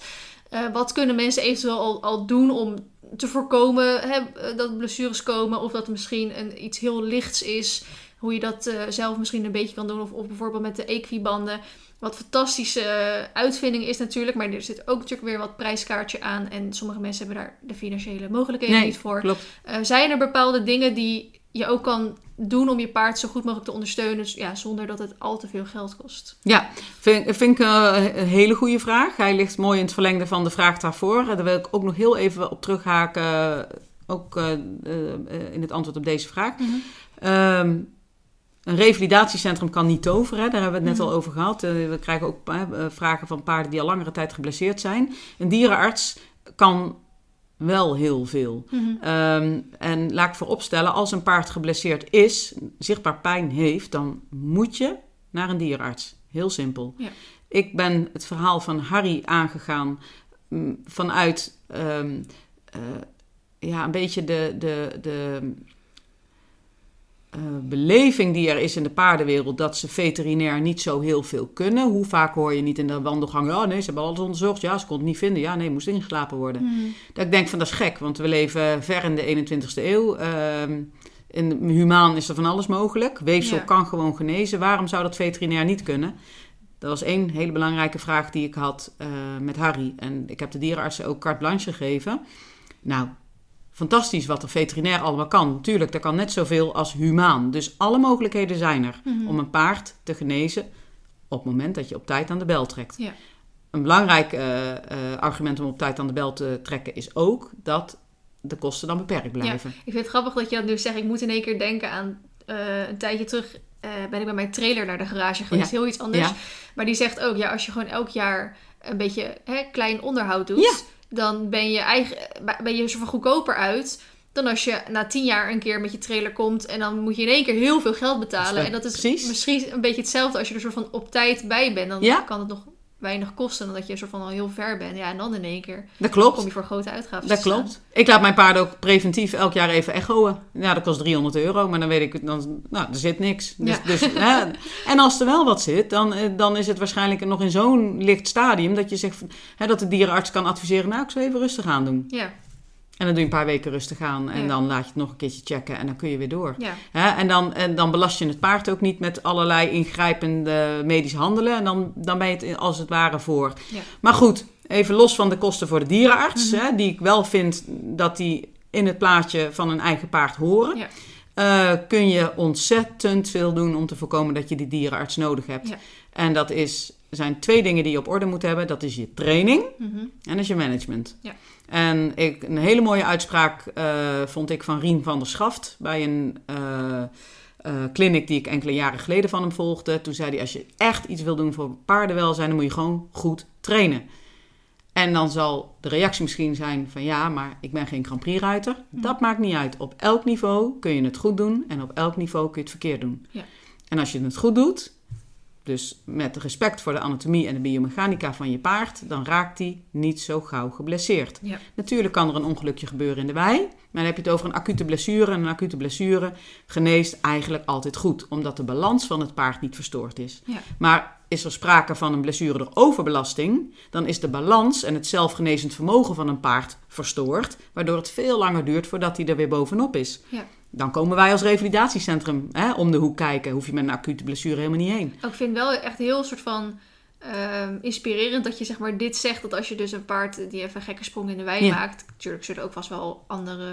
Eh, wat kunnen mensen eventueel al, al doen om te voorkomen hè, eh, dat blessures komen of dat er misschien een, iets heel lichts is? Hoe je dat eh, zelf misschien een beetje kan doen. Of, of bijvoorbeeld met de equibanden. Wat fantastische uitvinding is natuurlijk. Maar er zit ook natuurlijk weer wat prijskaartje aan. En sommige mensen hebben daar de financiële mogelijkheden Nee, niet voor. klopt. Zijn er bepaalde dingen die je ook kan doen om je paard zo goed mogelijk te ondersteunen? Dus, ja, zonder dat het al te veel geld kost. Ja, vind, vind ik eh, een hele goede vraag. Hij ligt mooi in het verlengde van de vraag daarvoor. Daar wil ik ook nog heel even op terughaken, ook eh, eh, eh, in het antwoord op deze vraag. Ehm, een revalidatiecentrum kan niet toveren, hè? daar hebben we het net Mhm. al over gehad. Eh, we krijgen ook eh, vragen van paarden die al langere tijd geblesseerd zijn. Een dierenarts kan wel heel veel. Ehm, en laat ik vooropstellen, als een paard geblesseerd is, zichtbaar pijn heeft, dan moet je naar een dierenarts. Heel simpel. Ja. Ik ben het verhaal van Harry aangegaan mm, vanuit ehm, eh, ja, een beetje de, de, de eh, beleving die er is in de paardenwereld dat ze veterinair niet zo heel veel kunnen. Hoe vaak hoor je niet in de wandelgang, ja nee, ze hebben alles onderzocht, ja, ze kon het niet vinden, ja nee, moest ingeslapen worden. Dat ik denk van dat is gek, want we leven ver in de 21ste eeuw. Ehm, in humaan is er van alles mogelijk. Weefsel Ja. kan gewoon genezen. Waarom zou dat veterinair niet kunnen? Dat was één hele belangrijke vraag die ik had eh, met Harry. En ik heb de dierenartsen ook carte blanche gegeven. Nou, fantastisch wat er veterinair allemaal kan. Natuurlijk, dat kan net zoveel als humaan. Dus alle mogelijkheden zijn er om een paard te genezen op het moment dat je op tijd aan de bel trekt. Ja. Een belangrijk eh, eh, argument om op tijd aan de bel te trekken is ook dat de kosten dan beperkt blijven. Ik vind het grappig dat je dat nu zegt. Ik moet in één keer denken aan eh, een tijdje terug. ben ik met mijn trailer naar de garage geweest. Ja. Heel iets anders. Ja. Maar die zegt ook, ja, als je gewoon elk jaar een beetje hè, klein onderhoud doet, Ja. Dan ben je, eigen, ben je zoveel goedkoper uit dan als je na tien jaar een keer met je trailer komt en dan moet je in één keer heel veel geld betalen. Dat en dat is precies. misschien een beetje hetzelfde als je er soort van op tijd bij bent. Dan Ja. kan het nog weinig kosten dan dat je soort van al heel ver bent. Ja, en dan in één keer Dat klopt. kom je voor grote uitgaven Dat staan. klopt. Ik laat mijn paarden ook preventief elk jaar even echoen. Ja, dat kost 300 euro, maar dan weet ik, dan, nou, er zit niks. Dus, Ja. dus, hè, en als er wel wat zit, dan, eh, dan is het waarschijnlijk nog in zo'n licht stadium dat je zegt hè, dat de dierenarts kan adviseren, nou, ik zou even rustig aan doen. Ja, En dan doe je een paar weken rustig aan. En Ja. dan laat je het nog een keertje checken. En dan kun je weer door. Ja? En, dan, en dan belast je het paard ook niet met allerlei ingrijpende medisch handelen. En dan, dan ben je het als het ware voor. Ja. Maar goed, even los van de kosten voor de dierenarts. Hè, die ik wel vind dat die in het plaatje van een eigen paard horen. Eh, kun je ontzettend veel doen om te voorkomen dat je die dierenarts nodig hebt. En dat is, zijn twee dingen die je op orde moet hebben. Dat is je training Mhm. en dat is je management. Ja. En ik, een hele mooie uitspraak eh, vond ik van Rien van der Schaft bij een eh, clinic die ik enkele jaren geleden van hem volgde. Toen zei hij, als je echt iets wil doen voor paardenwelzijn, dan moet je gewoon goed trainen. En dan zal de reactie misschien zijn van ja, maar ik ben geen Grand Prix ruiter. Mhm. Dat maakt niet uit. Op elk niveau kun je het goed doen en op elk niveau kun je het verkeerd doen. Ja. En als je het goed doet, dus met respect voor de anatomie en de biomechanica van je paard, dan raakt die niet zo gauw geblesseerd. Ja. Natuurlijk kan er een ongelukje gebeuren in de wei, maar dan heb je het over een acute blessure. En een acute blessure geneest eigenlijk altijd goed, omdat de balans van het paard niet verstoord is. Ja. Maar is er sprake van een blessure door overbelasting, dan is de balans en het zelfgenezend vermogen van een paard verstoord, waardoor het veel langer duurt voordat hij er weer bovenop is. Ja. Dan komen wij als revalidatiecentrum hè, om de hoek kijken. Hoef je met een acute blessure helemaal niet heen. Ik vind wel echt heel soort van ehm, inspirerend dat je zeg maar dit zegt. Dat als je dus een paard die even een gekke sprong in de wei Ja. maakt. Natuurlijk zullen er ook vast wel andere,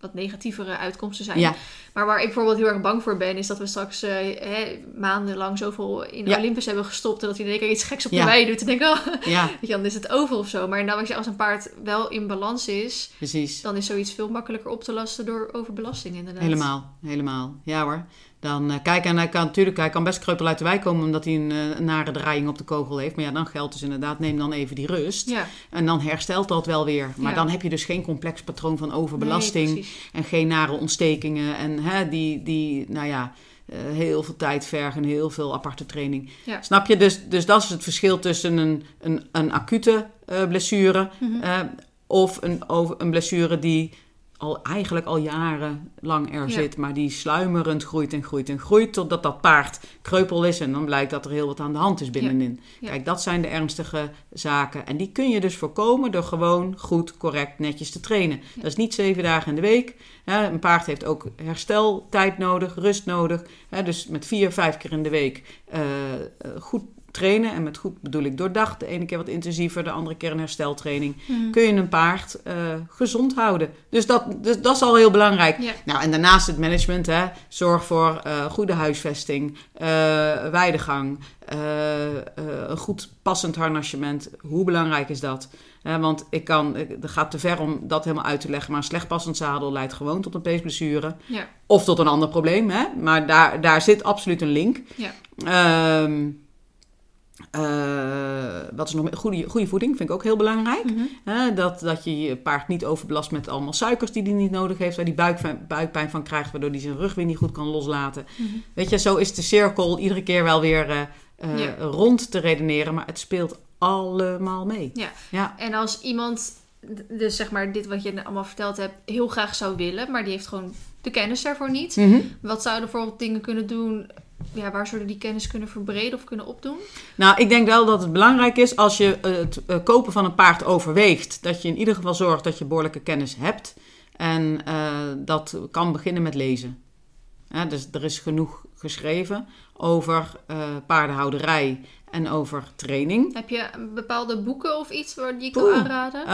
wat negatievere uitkomsten zijn. Ja, Maar waar ik bijvoorbeeld heel erg bang voor ben, is dat we straks eh, hè, maandenlang zoveel in Ja. Olympus hebben gestopt. En dat hij in één keer iets geks op de Ja. wei doet. En denk oh, ja, je, dan is het over of zo. Maar nou, als een paard wel in balans is, precies. dan is zoiets veel makkelijker op te lasten door overbelasting inderdaad. Helemaal, helemaal. Ja hoor. Dan, eh, kijk, en hij kan natuurlijk, hij kan best kreupel uit de wei komen omdat hij een, eh, een nare draaiing op de kogel heeft. Maar ja, dan geldt dus inderdaad, neem dan even die rust. Ja, En dan herstelt dat wel weer. Maar Ja. dan heb je dus geen complex patroon van overbelasting. Nee, en geen nare ontstekingen. En hè, die, die, nou ja, eh, heel veel tijd vergen, heel veel aparte training. Ja. Snap je? Dus, dus dat is het verschil tussen een, een, een acute blessure Mhm. of een, over, een blessure die al eigenlijk al jarenlang er Ja. zit, maar die sluimerend groeit en groeit en groeit totdat dat paard kreupel is en dan blijkt dat er heel wat aan de hand is binnenin. Ja. Kijk, dat zijn de ernstige zaken. En die kun je dus voorkomen door gewoon goed, correct, netjes te trainen. Dat is niet zeven dagen in de week. Een paard heeft ook hersteltijd nodig, rust nodig. Dus met vier, vijf keer in de week eh, eh, goed trainen. En met goed bedoel ik doordag. De ene keer wat intensiever, de andere keer een hersteltraining. Mhm. Kun je een paard eh, gezond houden. Dus dat, dus dat is al heel belangrijk. Ja. Nou, en daarnaast het management. Hè. Zorg voor eh, goede huisvesting, eh, weidegang, een goed passend harnassement. Hoe belangrijk is dat? Want ik kan, het gaat te ver om dat helemaal uit te leggen. Maar een slecht passend zadel leidt gewoon tot een peesblessure. Ja. Of tot een ander probleem. Hè? Maar daar, daar zit absoluut een link. Ja. Ehm, eh, wat is nog meer? Goede, goede voeding vind ik ook heel belangrijk. Mhm. Dat, dat je je paard niet overbelast met allemaal suikers die hij niet nodig heeft. Waar hij buikpijn, buikpijn van krijgt, waardoor hij zijn rug weer niet goed kan loslaten. Mhm. Weet je, zo is de cirkel iedere keer wel weer eh, eh, Ja. rond te redeneren. Maar het speelt allemaal mee. Ja. Ja, En als iemand, dus zeg maar dit wat je allemaal verteld hebt, heel graag zou willen, maar die heeft gewoon de kennis daarvoor niet. Mhm. Wat zouden bijvoorbeeld dingen kunnen doen, ja, waar zouden die kennis kunnen verbreden of kunnen opdoen? Nou, ik denk wel dat het belangrijk is als je het eh, kopen van een paard overweegt. Dat je in ieder geval zorgt dat je behoorlijke kennis hebt. En eh, dat kan beginnen met lezen. Ja, dus er is genoeg geschreven over eh, paardenhouderij en over training. Heb je bepaalde boeken of iets waar die ik Oeh. kan aanraden?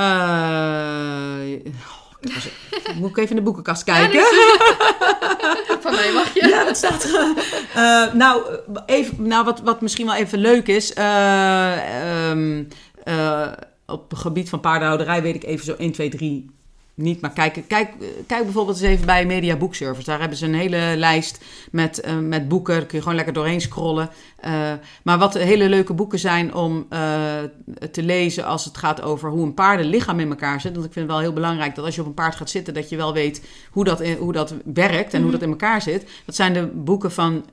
Ik was- moet ik even in de boekenkast kijken? Van mij mag je. Ja, het staat er. Eh, nou, even, nou wat, wat misschien wel even leuk is. eh, ehm, eh, op het gebied van paardenhouderij weet ik even zo 1, 2, 3 niet. Maar kijk, kijk, kijk bijvoorbeeld eens even bij Media Book Service. Daar hebben ze een hele lijst met, eh, met boeken. Daar kun je gewoon lekker doorheen scrollen. Eh, maar wat hele leuke boeken zijn om eh, te lezen als het gaat over hoe een paardenlichaam in elkaar zit. Want ik vind het wel heel belangrijk dat als je op een paard gaat zitten, dat je wel weet hoe dat, in- hoe dat werkt en hoe Mhm. dat in elkaar zit. Dat zijn de boeken van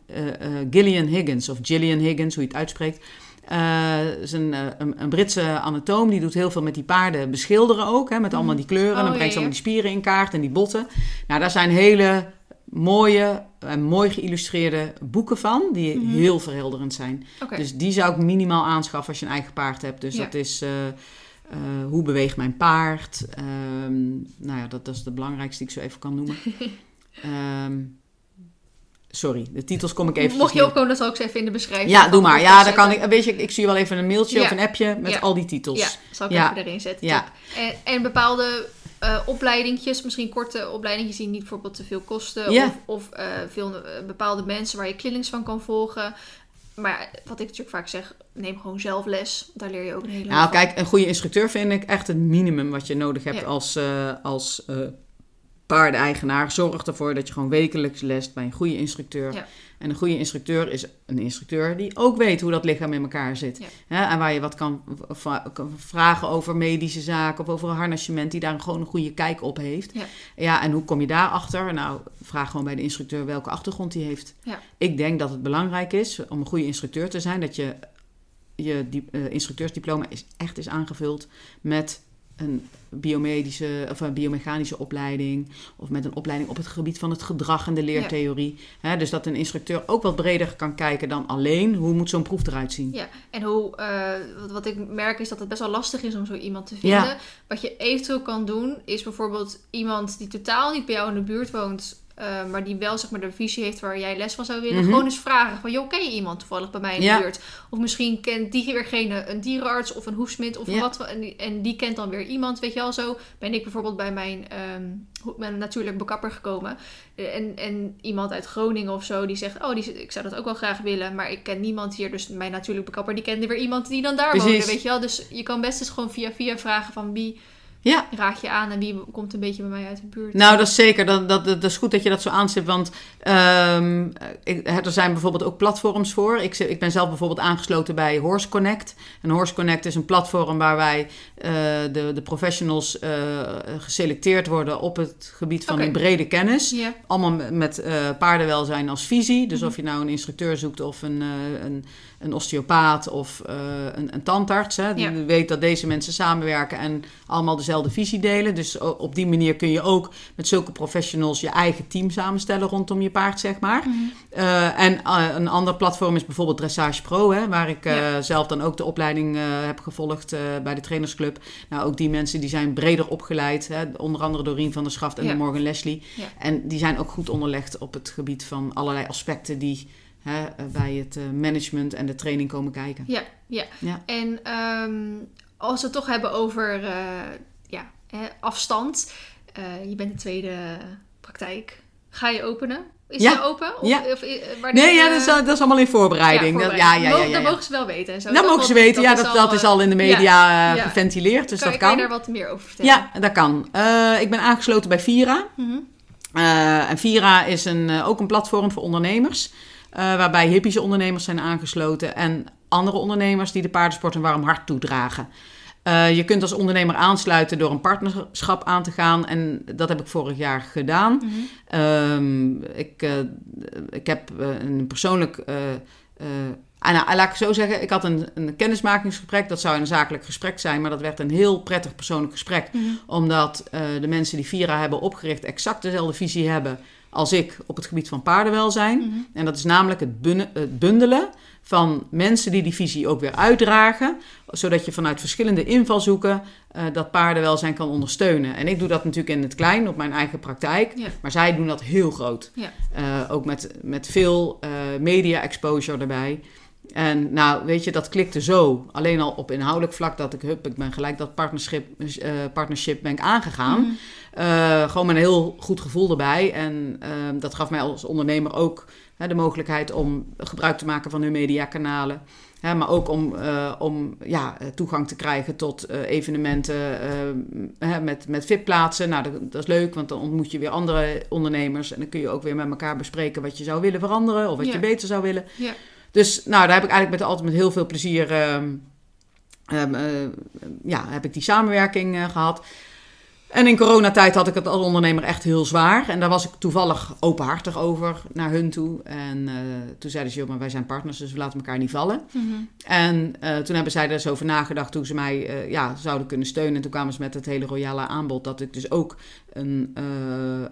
Gillian Higgins, of Gillian Higgins, hoe je het uitspreekt. Eh, is een, eh, een, een Britse anatoom, die doet heel veel met die paarden beschilderen ook. Hè, met allemaal die kleuren. en Oh, dan brengt ja, ze allemaal die spieren in kaart en die botten. Nou, daar zijn hele mooie en mooi geïllustreerde boeken van, die Mhm. heel verhelderend zijn. Dus die zou ik minimaal aanschaffen als je een eigen paard hebt. Dus Ja. dat is. eh, hoe beweegt mijn paard? Ehm, nou ja, dat, dat is de belangrijkste die ik zo even kan noemen. Ehm, sorry, de titels kom ik even. Mocht je opkomen, dan zal ik ze even in de beschrijving. Ja, doe maar. Ja, dan kan ik. Weet je, ik zie wel even een mailtje Ja. of een appje met Ja. al die titels. Ja, zal ik even erin zetten. Ja. En, en bepaalde eh opleidingjes, misschien korte opleidingjes die niet bijvoorbeeld te veel kosten. Of, of eh, veel, eh, bepaalde mensen waar je clinics van kan volgen. Maar wat ik natuurlijk vaak zeg, neem gewoon zelf les. Daar leer je ook een hele Nou, kijk, een goede instructeur vind ik echt het minimum wat je nodig hebt als, als paardeneigenaar. Zorg ervoor dat je gewoon wekelijks lest bij een goede instructeur. Ja. En een goede instructeur is een instructeur die ook weet hoe dat lichaam in elkaar zit. Ja. Hè, en waar je wat kan vragen over medische zaken of over een harnassement die daar gewoon een goede kijk op heeft. Ja. ja, en hoe kom je daarachter? Nou, vraag gewoon bij de instructeur welke achtergrond die heeft. Ja. Ik denk dat het belangrijk is om een goede instructeur te zijn, dat je je die, eh, instructeursdiploma is echt is aangevuld met een biomedische of een biomechanische opleiding of met een opleiding op het gebied van het gedrag en de leertheorie. Dus dat een instructeur ook wat breder kan kijken dan alleen hoe moet zo'n proef eruit zien. Ja, en hoe, eh, wat, wat ik merk is dat het best wel lastig is om zo iemand te vinden. Ja. Wat je eventueel kan doen, is bijvoorbeeld iemand die totaal niet bij jou in de buurt woont, eh, maar die wel zeg maar, de visie heeft waar jij les van zou willen. Mhm. Gewoon eens vragen van, joh, ken je iemand toevallig bij mij in Ja. de buurt? Of misschien kent diegene een dierenarts of een hoefsmid of Ja. wat. En die, en die kent dan weer iemand, weet je wel. Zo ben ik bijvoorbeeld bij mijn, mijn natuurlijk bekapper gekomen. Eh, En, en iemand uit Groningen of zo, die zegt, oh, die, ik zou dat ook wel graag willen, maar ik ken niemand hier. Dus mijn natuurlijk bekapper, die kende weer iemand die dan daar Precies. woonde, weet je wel. Dus je kan best eens gewoon via via vragen van wie Ja, raad je aan en wie komt een beetje bij mij uit de buurt. Nou, dat is zeker. Dat, dat, dat is goed dat je dat zo aanstipt. Want ehm, ik, er zijn bijvoorbeeld ook platforms voor. Ik, ik ben zelf bijvoorbeeld aangesloten bij Horse Connect. En Horse Connect is een platform waar wij eh, de, de professionals eh, geselecteerd worden op het gebied van die brede kennis. Ja, Allemaal met- eh, paardenwelzijn als visie. Dus Mhm. of je nou een instructeur zoekt of een, een, een osteopaat of eh, een, een tandarts. Hè, die Ja. weet dat deze mensen samenwerken en allemaal dezelfde visie delen. Dus op die manier kun je ook met zulke professionals je eigen team samenstellen rondom je paard, zeg maar. Mhm. Eh, en eh, een ander platform is bijvoorbeeld Dressage Pro, hè, waar ik Ja. zelf dan ook de opleiding heb gevolgd bij de trainersclub. Nou, ook die mensen die zijn breder opgeleid, hè, onder andere door Rien van der Schaft en Ja. de Morgan Leslie. En die zijn ook goed onderlegd op het gebied van allerlei aspecten die hè, bij het eh, management en de training komen kijken. ja, ja. Ja. En ehm, als we het toch hebben over eh, ja, hè, afstand. eh, je bent de tweede praktijk. Ga je openen? Is Ja. open? Of, Ja. of, wanneer, Nee, ja, dat is, dat is allemaal in voorbereiding. ja, Dat- ja, ja, ja, Mogen- ja, Dat ja. mogen ze wel weten. En zo. Dat mogen ze weten, ja, dat, dat is al in de media geventileerd, dus kan, dat kan je kan. daar wat meer over vertellen? Ja, dat kan. Ik ben aangesloten bij Vira. Eh, en Vira is een, ook een platform voor ondernemers. Eh, waarbij hippische ondernemers zijn aangesloten. En andere ondernemers die de paardensport een warm hart toedragen. Eh, je kunt als ondernemer aansluiten door een partnerschap aan te gaan. En dat heb ik vorig jaar gedaan. Mhm. Ehm, ik, eh, ik heb een persoonlijk. nou, laat ik zo zeggen. Ik had een, een kennismakingsgesprek. Dat zou een zakelijk gesprek zijn. Maar dat werd een heel prettig persoonlijk gesprek. Mhm. Omdat de mensen die Vira hebben opgericht. exact dezelfde visie hebben als ik op het gebied van paardenwelzijn. Mhm. En dat is namelijk het, bun- het bundelen van mensen die die visie ook weer uitdragen. Zodat je vanuit verschillende invalshoeken eh, dat paardenwelzijn kan ondersteunen. En ik doe dat natuurlijk in het klein op mijn eigen praktijk. Ja. Maar zij doen dat heel groot. Ja. Eh, ook met, met veel eh, media exposure erbij. En nou, weet je, dat klikte zo. Alleen al op inhoudelijk vlak dat ik, hup, ik ben gelijk dat partnership, eh, partnership ben ik aangegaan. Mhm. Eh, gewoon met een heel goed gevoel erbij. En ehm, dat gaf mij als ondernemer ook hè, de mogelijkheid om gebruik te maken van hun mediakanalen. Hè, maar ook om, eh, om ja, toegang te krijgen tot evenementen hè, met, met VIP-plaatsen. Nou, dat, dat is leuk, want dan ontmoet je weer andere ondernemers. En dan kun je ook weer met elkaar bespreken wat je zou willen veranderen of wat Ja. je beter zou willen. Ja. Dus nou, daar heb ik eigenlijk met, altijd met heel veel plezier ehm, ehm, eh, ja, heb ik die samenwerking eh, gehad. En in coronatijd had ik het als ondernemer echt heel zwaar. En daar was ik toevallig openhartig over naar hun toe. En eh, toen zeiden ze, joh, maar wij zijn partners, dus we laten elkaar niet vallen. Mhm. En toen hebben zij er eens over nagedacht hoe ze mij ja, zouden kunnen steunen. En toen kwamen ze met het hele royale aanbod dat ik dus ook een,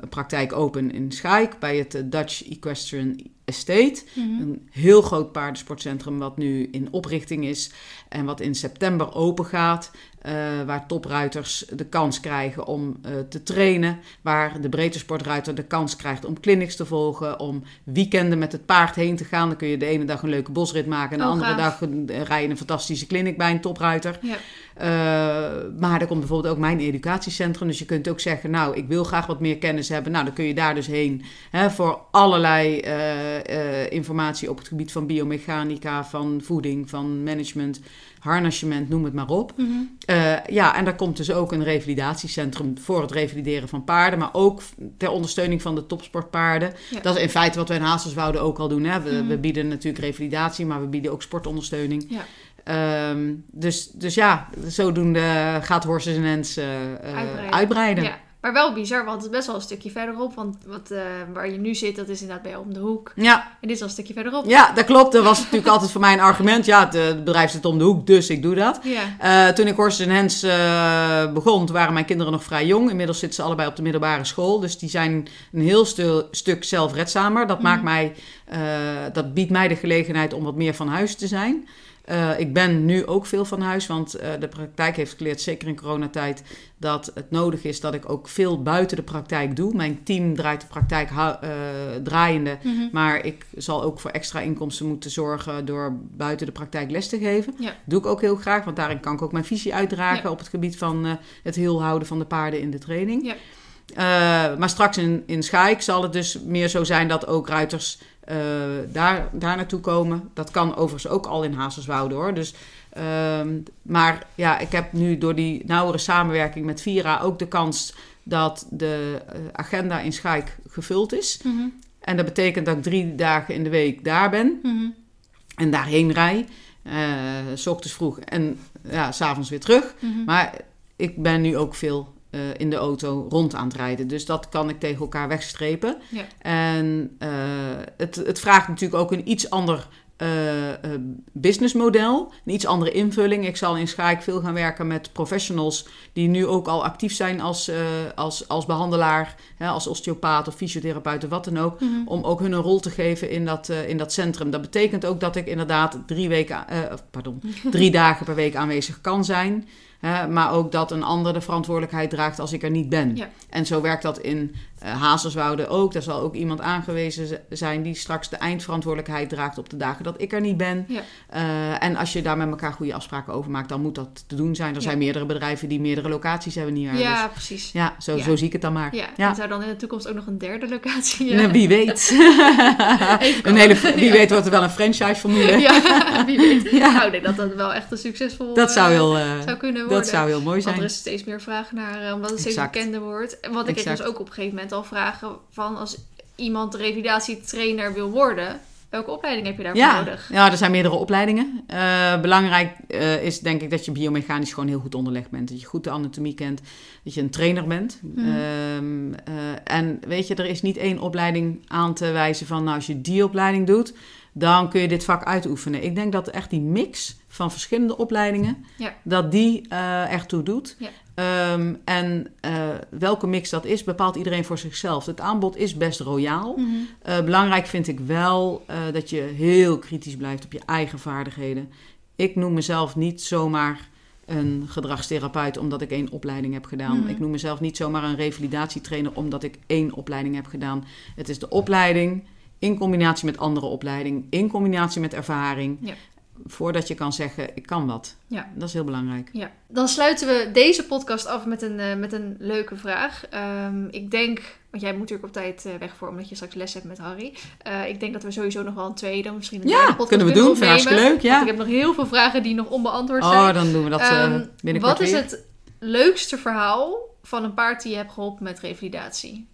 praktijk open in Schaik bij het Dutch Equestrian Estate. Mhm. Een heel groot paardensportcentrum wat nu in oprichting is en wat in september open gaat. Eh, waar topruiters de kans krijgen om eh, te trainen. Waar de breedte sportruiter de kans krijgt om clinics te volgen. Om weekenden met het paard heen te gaan. Dan kun je de ene dag een leuke bosrit maken. En de Oh, andere gaaf. dag eh, rij je een fantastische clinic bij een topruiter. Ja. Maar er komt bijvoorbeeld ook mijn educatiecentrum. Dus je kunt ook zeggen, nou, ik wil graag wat meer kennis hebben. Nou, dan kun je daar dus heen hè, voor allerlei informatie op het gebied van biomechanica, van voeding, van management, harnassement, noem het maar op. Mhm. Eh, ja, en daar komt dus ook een revalidatiecentrum voor het revalideren van paarden, maar ook ter ondersteuning van de topsportpaarden. Ja. Dat is in feite wat wij in Hazerswoude ook al doen. Hè. We, Mhm. we bieden natuurlijk revalidatie, maar we bieden ook sportondersteuning. Ja. Ehm, dus, dus ja, zodoende gaat Horses Hands eh, eh, Uitbreiden. uitbreiden. Ja. Maar wel bizar, want het is best wel een stukje verderop. Want wat, eh, waar je nu zit, dat is inderdaad bij om de hoek. Ja, En dit is al een stukje verderop. ja, dat klopt. Dat was natuurlijk altijd voor mij een argument. Ja, het, eh, het bedrijf zit om de hoek, dus ik doe dat. Ja. Eh, toen ik Horses Hands eh, begon, waren mijn kinderen nog vrij jong. Inmiddels zitten ze allebei op de middelbare school. Dus die zijn een heel stu- stuk zelfredzamer. Dat, maakt Mhm. mij, eh, dat biedt mij de gelegenheid om wat meer van huis te zijn. Eh, ik ben nu ook veel van huis, want eh, de praktijk heeft geleerd, zeker in coronatijd, dat het nodig is dat ik ook veel buiten de praktijk doe. Mijn team draait de praktijk eh, draaiende, Mhm. maar ik zal ook voor extra inkomsten moeten zorgen door buiten de praktijk les te geven. Ja. Doe ik ook heel graag, want daarin kan ik ook mijn visie uitdragen Ja. op het gebied van het heel houden van de paarden in de training. Ja. Maar straks in, in Schaik zal het dus meer zo zijn dat ook ruiters eh, daar, daar naartoe komen. Dat kan overigens ook al in Hazerswoude hoor. Dus, ehm, maar ja, ik heb nu door die nauwere samenwerking met Vira ook de kans dat de eh, agenda in Schaik gevuld is. Mhm. En dat betekent dat ik drie dagen in de week daar ben Mhm. en daarheen rij. s ochtends vroeg en ja, s'avonds weer terug. Mhm. Maar ik ben nu ook veel eh, in de auto rond aan het rijden. Dus dat kan ik tegen elkaar wegstrepen. Ja. En eh, het, het vraagt natuurlijk ook een iets ander eh, eh, businessmodel. Een iets andere invulling. Ik zal in Schaik veel gaan werken met professionals... die nu ook al actief zijn als, eh, als, als behandelaar... Hè, als osteopaat of fysiotherapeut of wat dan ook... Mhm. om ook hun een rol te geven in dat, in dat centrum. Dat betekent ook dat ik inderdaad drie, weken, pardon, drie dagen per week aanwezig kan zijn. Hè, maar ook dat een ander de verantwoordelijkheid draagt als ik er niet ben. Ja. En zo werkt dat in Hazerswoude ook. Daar zal ook iemand aangewezen zijn die straks de eindverantwoordelijkheid draagt op de dagen dat ik er niet ben. Ja. Eh, en als je daar met elkaar goede afspraken over maakt, dan moet dat te doen zijn. Er Ja. zijn meerdere bedrijven die meerdere locaties hebben waar. Ja, Dus precies. ja, zo, Ja. zo zie ik het dan maar. Ja. En zou dan in de toekomst ook nog een derde locatie? Nou, wie weet. Een hele, wie weet wordt er wel een franchise-formule. Ja, wie weet. Nou, ik denk dat dat wel echt een succesvol Dat zou eh, heel, zou kunnen worden. dat zou heel mooi Want zijn. er is steeds meer vraag naar, omdat het steeds bekender wordt. Wat ik dus ook op een gegeven moment al vragen van als iemand revalidatietrainer wil worden, welke opleiding heb je daarvoor Ja, nodig? ja, er zijn meerdere opleidingen. Eh, belangrijk eh, is denk ik dat je biomechanisch gewoon heel goed onderlegd bent. Dat je goed de anatomie kent, dat je een trainer bent. Mhm. Ehm, eh, en weet je, er is niet één opleiding aan te wijzen van... nou, als je die opleiding doet, dan kun je dit vak uitoefenen. Ik denk dat echt die mix van verschillende opleidingen... Ja. dat die eh echt toe doet. Ja. Ehm, en eh, welke mix dat is, bepaalt iedereen voor zichzelf. Het aanbod is best royaal. Mhm. Eh, belangrijk vind ik wel eh, dat je heel kritisch blijft op je eigen vaardigheden. Ik noem mezelf niet zomaar een gedragstherapeut omdat ik één opleiding heb gedaan. Mhm. Ik noem mezelf niet zomaar een revalidatietrainer omdat ik één opleiding heb gedaan. Het is de opleiding in combinatie met andere opleiding, in combinatie met ervaring. Ja. Voordat je kan zeggen, ik kan wat. Ja. Dat is heel belangrijk. Ja, dan sluiten we deze podcast af met een, eh, met een leuke vraag. Ehm, ik denk, want jij moet natuurlijk op tijd eh, weg voor, omdat je straks les hebt met Harry. Eh, ik denk dat we sowieso nog wel een tweede, misschien een Ja, derde podcast kunnen we doen. Vind ik leuk, ja. Ik heb nog heel veel vragen die nog onbeantwoord zijn. Oh, dan doen we dat eh Ehm, binnenkort wat is weer. het leukste verhaal van een paard die je hebt geholpen met revalidatie?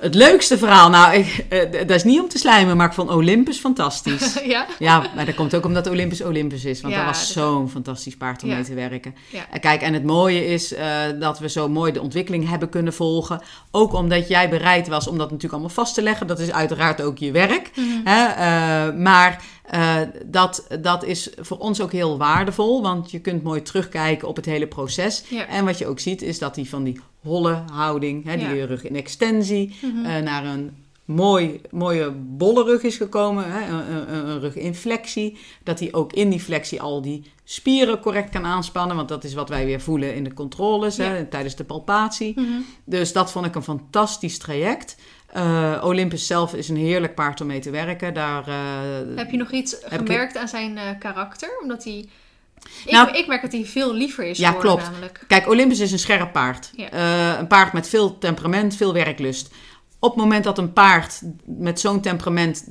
Het leukste verhaal, nou, ik, eh, dat is niet om te slijmen, maar ik vond Olympus fantastisch. ja? Ja, maar dat komt ook omdat Olympus Olympus is. Want Ja, dat was zo'n fantastisch paard om Ja. mee te werken. Ja. En Kijk, en het mooie is eh, dat we zo mooi de ontwikkeling hebben kunnen volgen. Ook omdat jij bereid was om dat natuurlijk allemaal vast te leggen. Dat is uiteraard ook je werk. Mhm. Hè? eh, maar eh, dat, dat is voor ons ook heel waardevol. Want je kunt mooi terugkijken op het hele proces. Ja. En wat je ook ziet is dat die van die holle houding, hè, die Ja. rug in extensie, Mhm. eh, naar een mooi, mooie bolle rug is gekomen, hè, een, een, een ruginflectie. Dat hij ook in die flexie al die spieren correct kan aanspannen. Want dat is wat wij weer voelen in de controles Ja. hè, tijdens de palpatie. Mhm. Dus dat vond ik een fantastisch traject. Eh, Olympus zelf is een heerlijk paard om mee te werken. Daar, eh, Heb je nog iets ik- gemerkt aan zijn eh, karakter? Omdat hij... Ik, Nou- ik merk dat hij veel liever is Ja, geworden klopt. namelijk. Kijk, Olympus is een scherp paard. Ja. Een paard met veel temperament, veel werklust. Op het moment dat een paard met zo'n temperament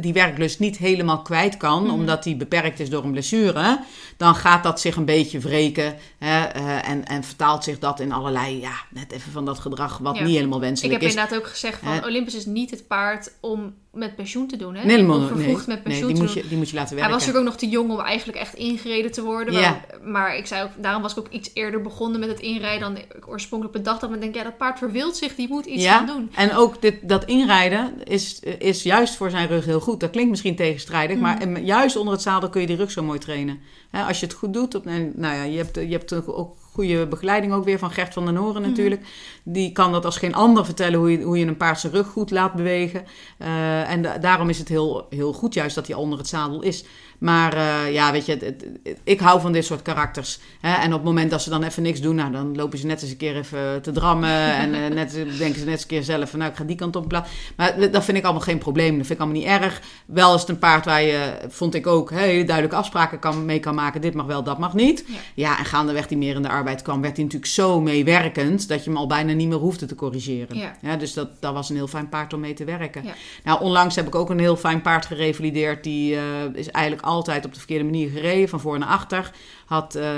die werklust niet helemaal kwijt kan, Mhm. omdat die beperkt is door een blessure, dan gaat dat zich een beetje wreken. Hè, eh, en, en vertaalt zich dat in allerlei, ja, net even van dat gedrag wat Ja. niet helemaal Ik wenselijk heb is. inderdaad ook gezegd van? Olympus is niet het paard om met pensioen te doen. Hè? Nee, helemaal nee, vervroegd met nee, pensioen die, te moet doen. je, die moet je laten Hij werken. was natuurlijk ook nog te jong om eigenlijk echt ingereden te worden. Ja. Maar, maar ik zei ook, daarom was ik ook iets eerder begonnen met het inrijden dan ik oorspronkelijk bedacht had. Maar ik denk, ja, dat paard verveelt zich, die moet iets ja, gaan doen. en ook dit, dat inrijden is, is juist voor zijn rug heel goed. Dat klinkt misschien tegenstrijdig, maar em, juist onder het zadel kun je die rug zo mooi trainen. Hè, als je het goed doet, op, nou ja, je hebt, je hebt ook goede begeleiding ook weer van Gert van den Horen Mhm. natuurlijk. Die kan dat als geen ander vertellen hoe je, hoe je een paard zijn rug goed laat bewegen. Eh, en da- daarom is het heel, heel goed juist dat hij onder het zadel is. Maar eh, ja, weet je, het- het- het- ik hou van dit soort karakters. Hè? En op het moment dat ze dan even niks doen, nou, dan lopen ze net eens een keer even te drammen. en eh, net, denken ze net eens een keer zelf van, nou, ik ga die kant op. Maar dat vind ik allemaal geen probleem. Dat vind ik allemaal niet erg. Wel is het een paard waar je, vond ik ook, hele duidelijke afspraken kan, mee kan maken. Dit mag wel, dat mag niet. Ja. Ja, en gaandeweg die meer in de arbeid kwam, werd hij natuurlijk zo meewerkend... dat je hem al bijna niet meer hoefde te corrigeren. Ja. dus dat, dat was een heel fijn paard om mee te werken. Ja. Nou, onlangs heb ik ook een heel fijn paard gerevalideerd. Die eh, is eigenlijk altijd op de verkeerde manier gereden, van voor naar achter. Had eh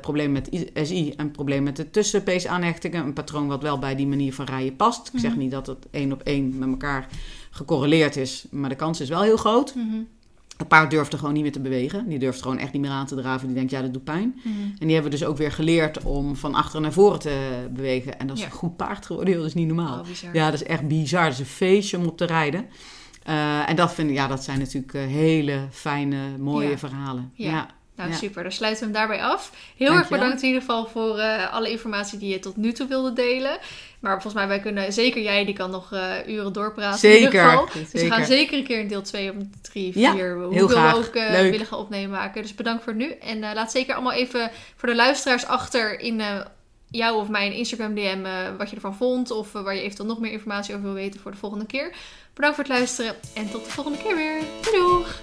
problemen met SI en probleem met de tussenpeesaanhechtingen. Een patroon wat wel bij die manier van rijden past. Ik zeg Mhm. niet dat het één op één met elkaar gecorreleerd is, maar de kans is wel heel groot. Mhm. Het paard durfde gewoon niet meer te bewegen. Die durft gewoon echt niet meer aan te draven. Die denkt, ja, dat doet pijn. Mhm. En die hebben we dus ook weer geleerd om van achteren naar voren te bewegen. En dat is Ja. een goed paard geworden. Dat is niet normaal. Oh. Ja, dat is echt bizar. Dat is een feestje om op te rijden. Eh, en dat, vind ja, dat zijn natuurlijk eh, hele fijne, mooie Ja. verhalen. Ja. Ja. Nou, super. Dan sluiten we hem daarbij af. Heel erg bedankt in ieder geval voor eh, alle informatie die je tot nu toe wilde delen. Maar volgens mij, wij kunnen, zeker jij, die kan nog uren doorpraten in ieder Zeker. geval. Dus we zeker. gaan zeker een keer een deel 2 of 3, 4, Ja, hoeveel heel graag. we ook willen gaan opnemen maken. Dus bedankt voor nu. En laat zeker allemaal even voor de luisteraars achter in jou of mijn Instagram DM wat je ervan vond. Of waar je eventueel nog meer informatie over wil weten voor de volgende keer. Bedankt voor het luisteren en tot de volgende keer weer. Doei doeg!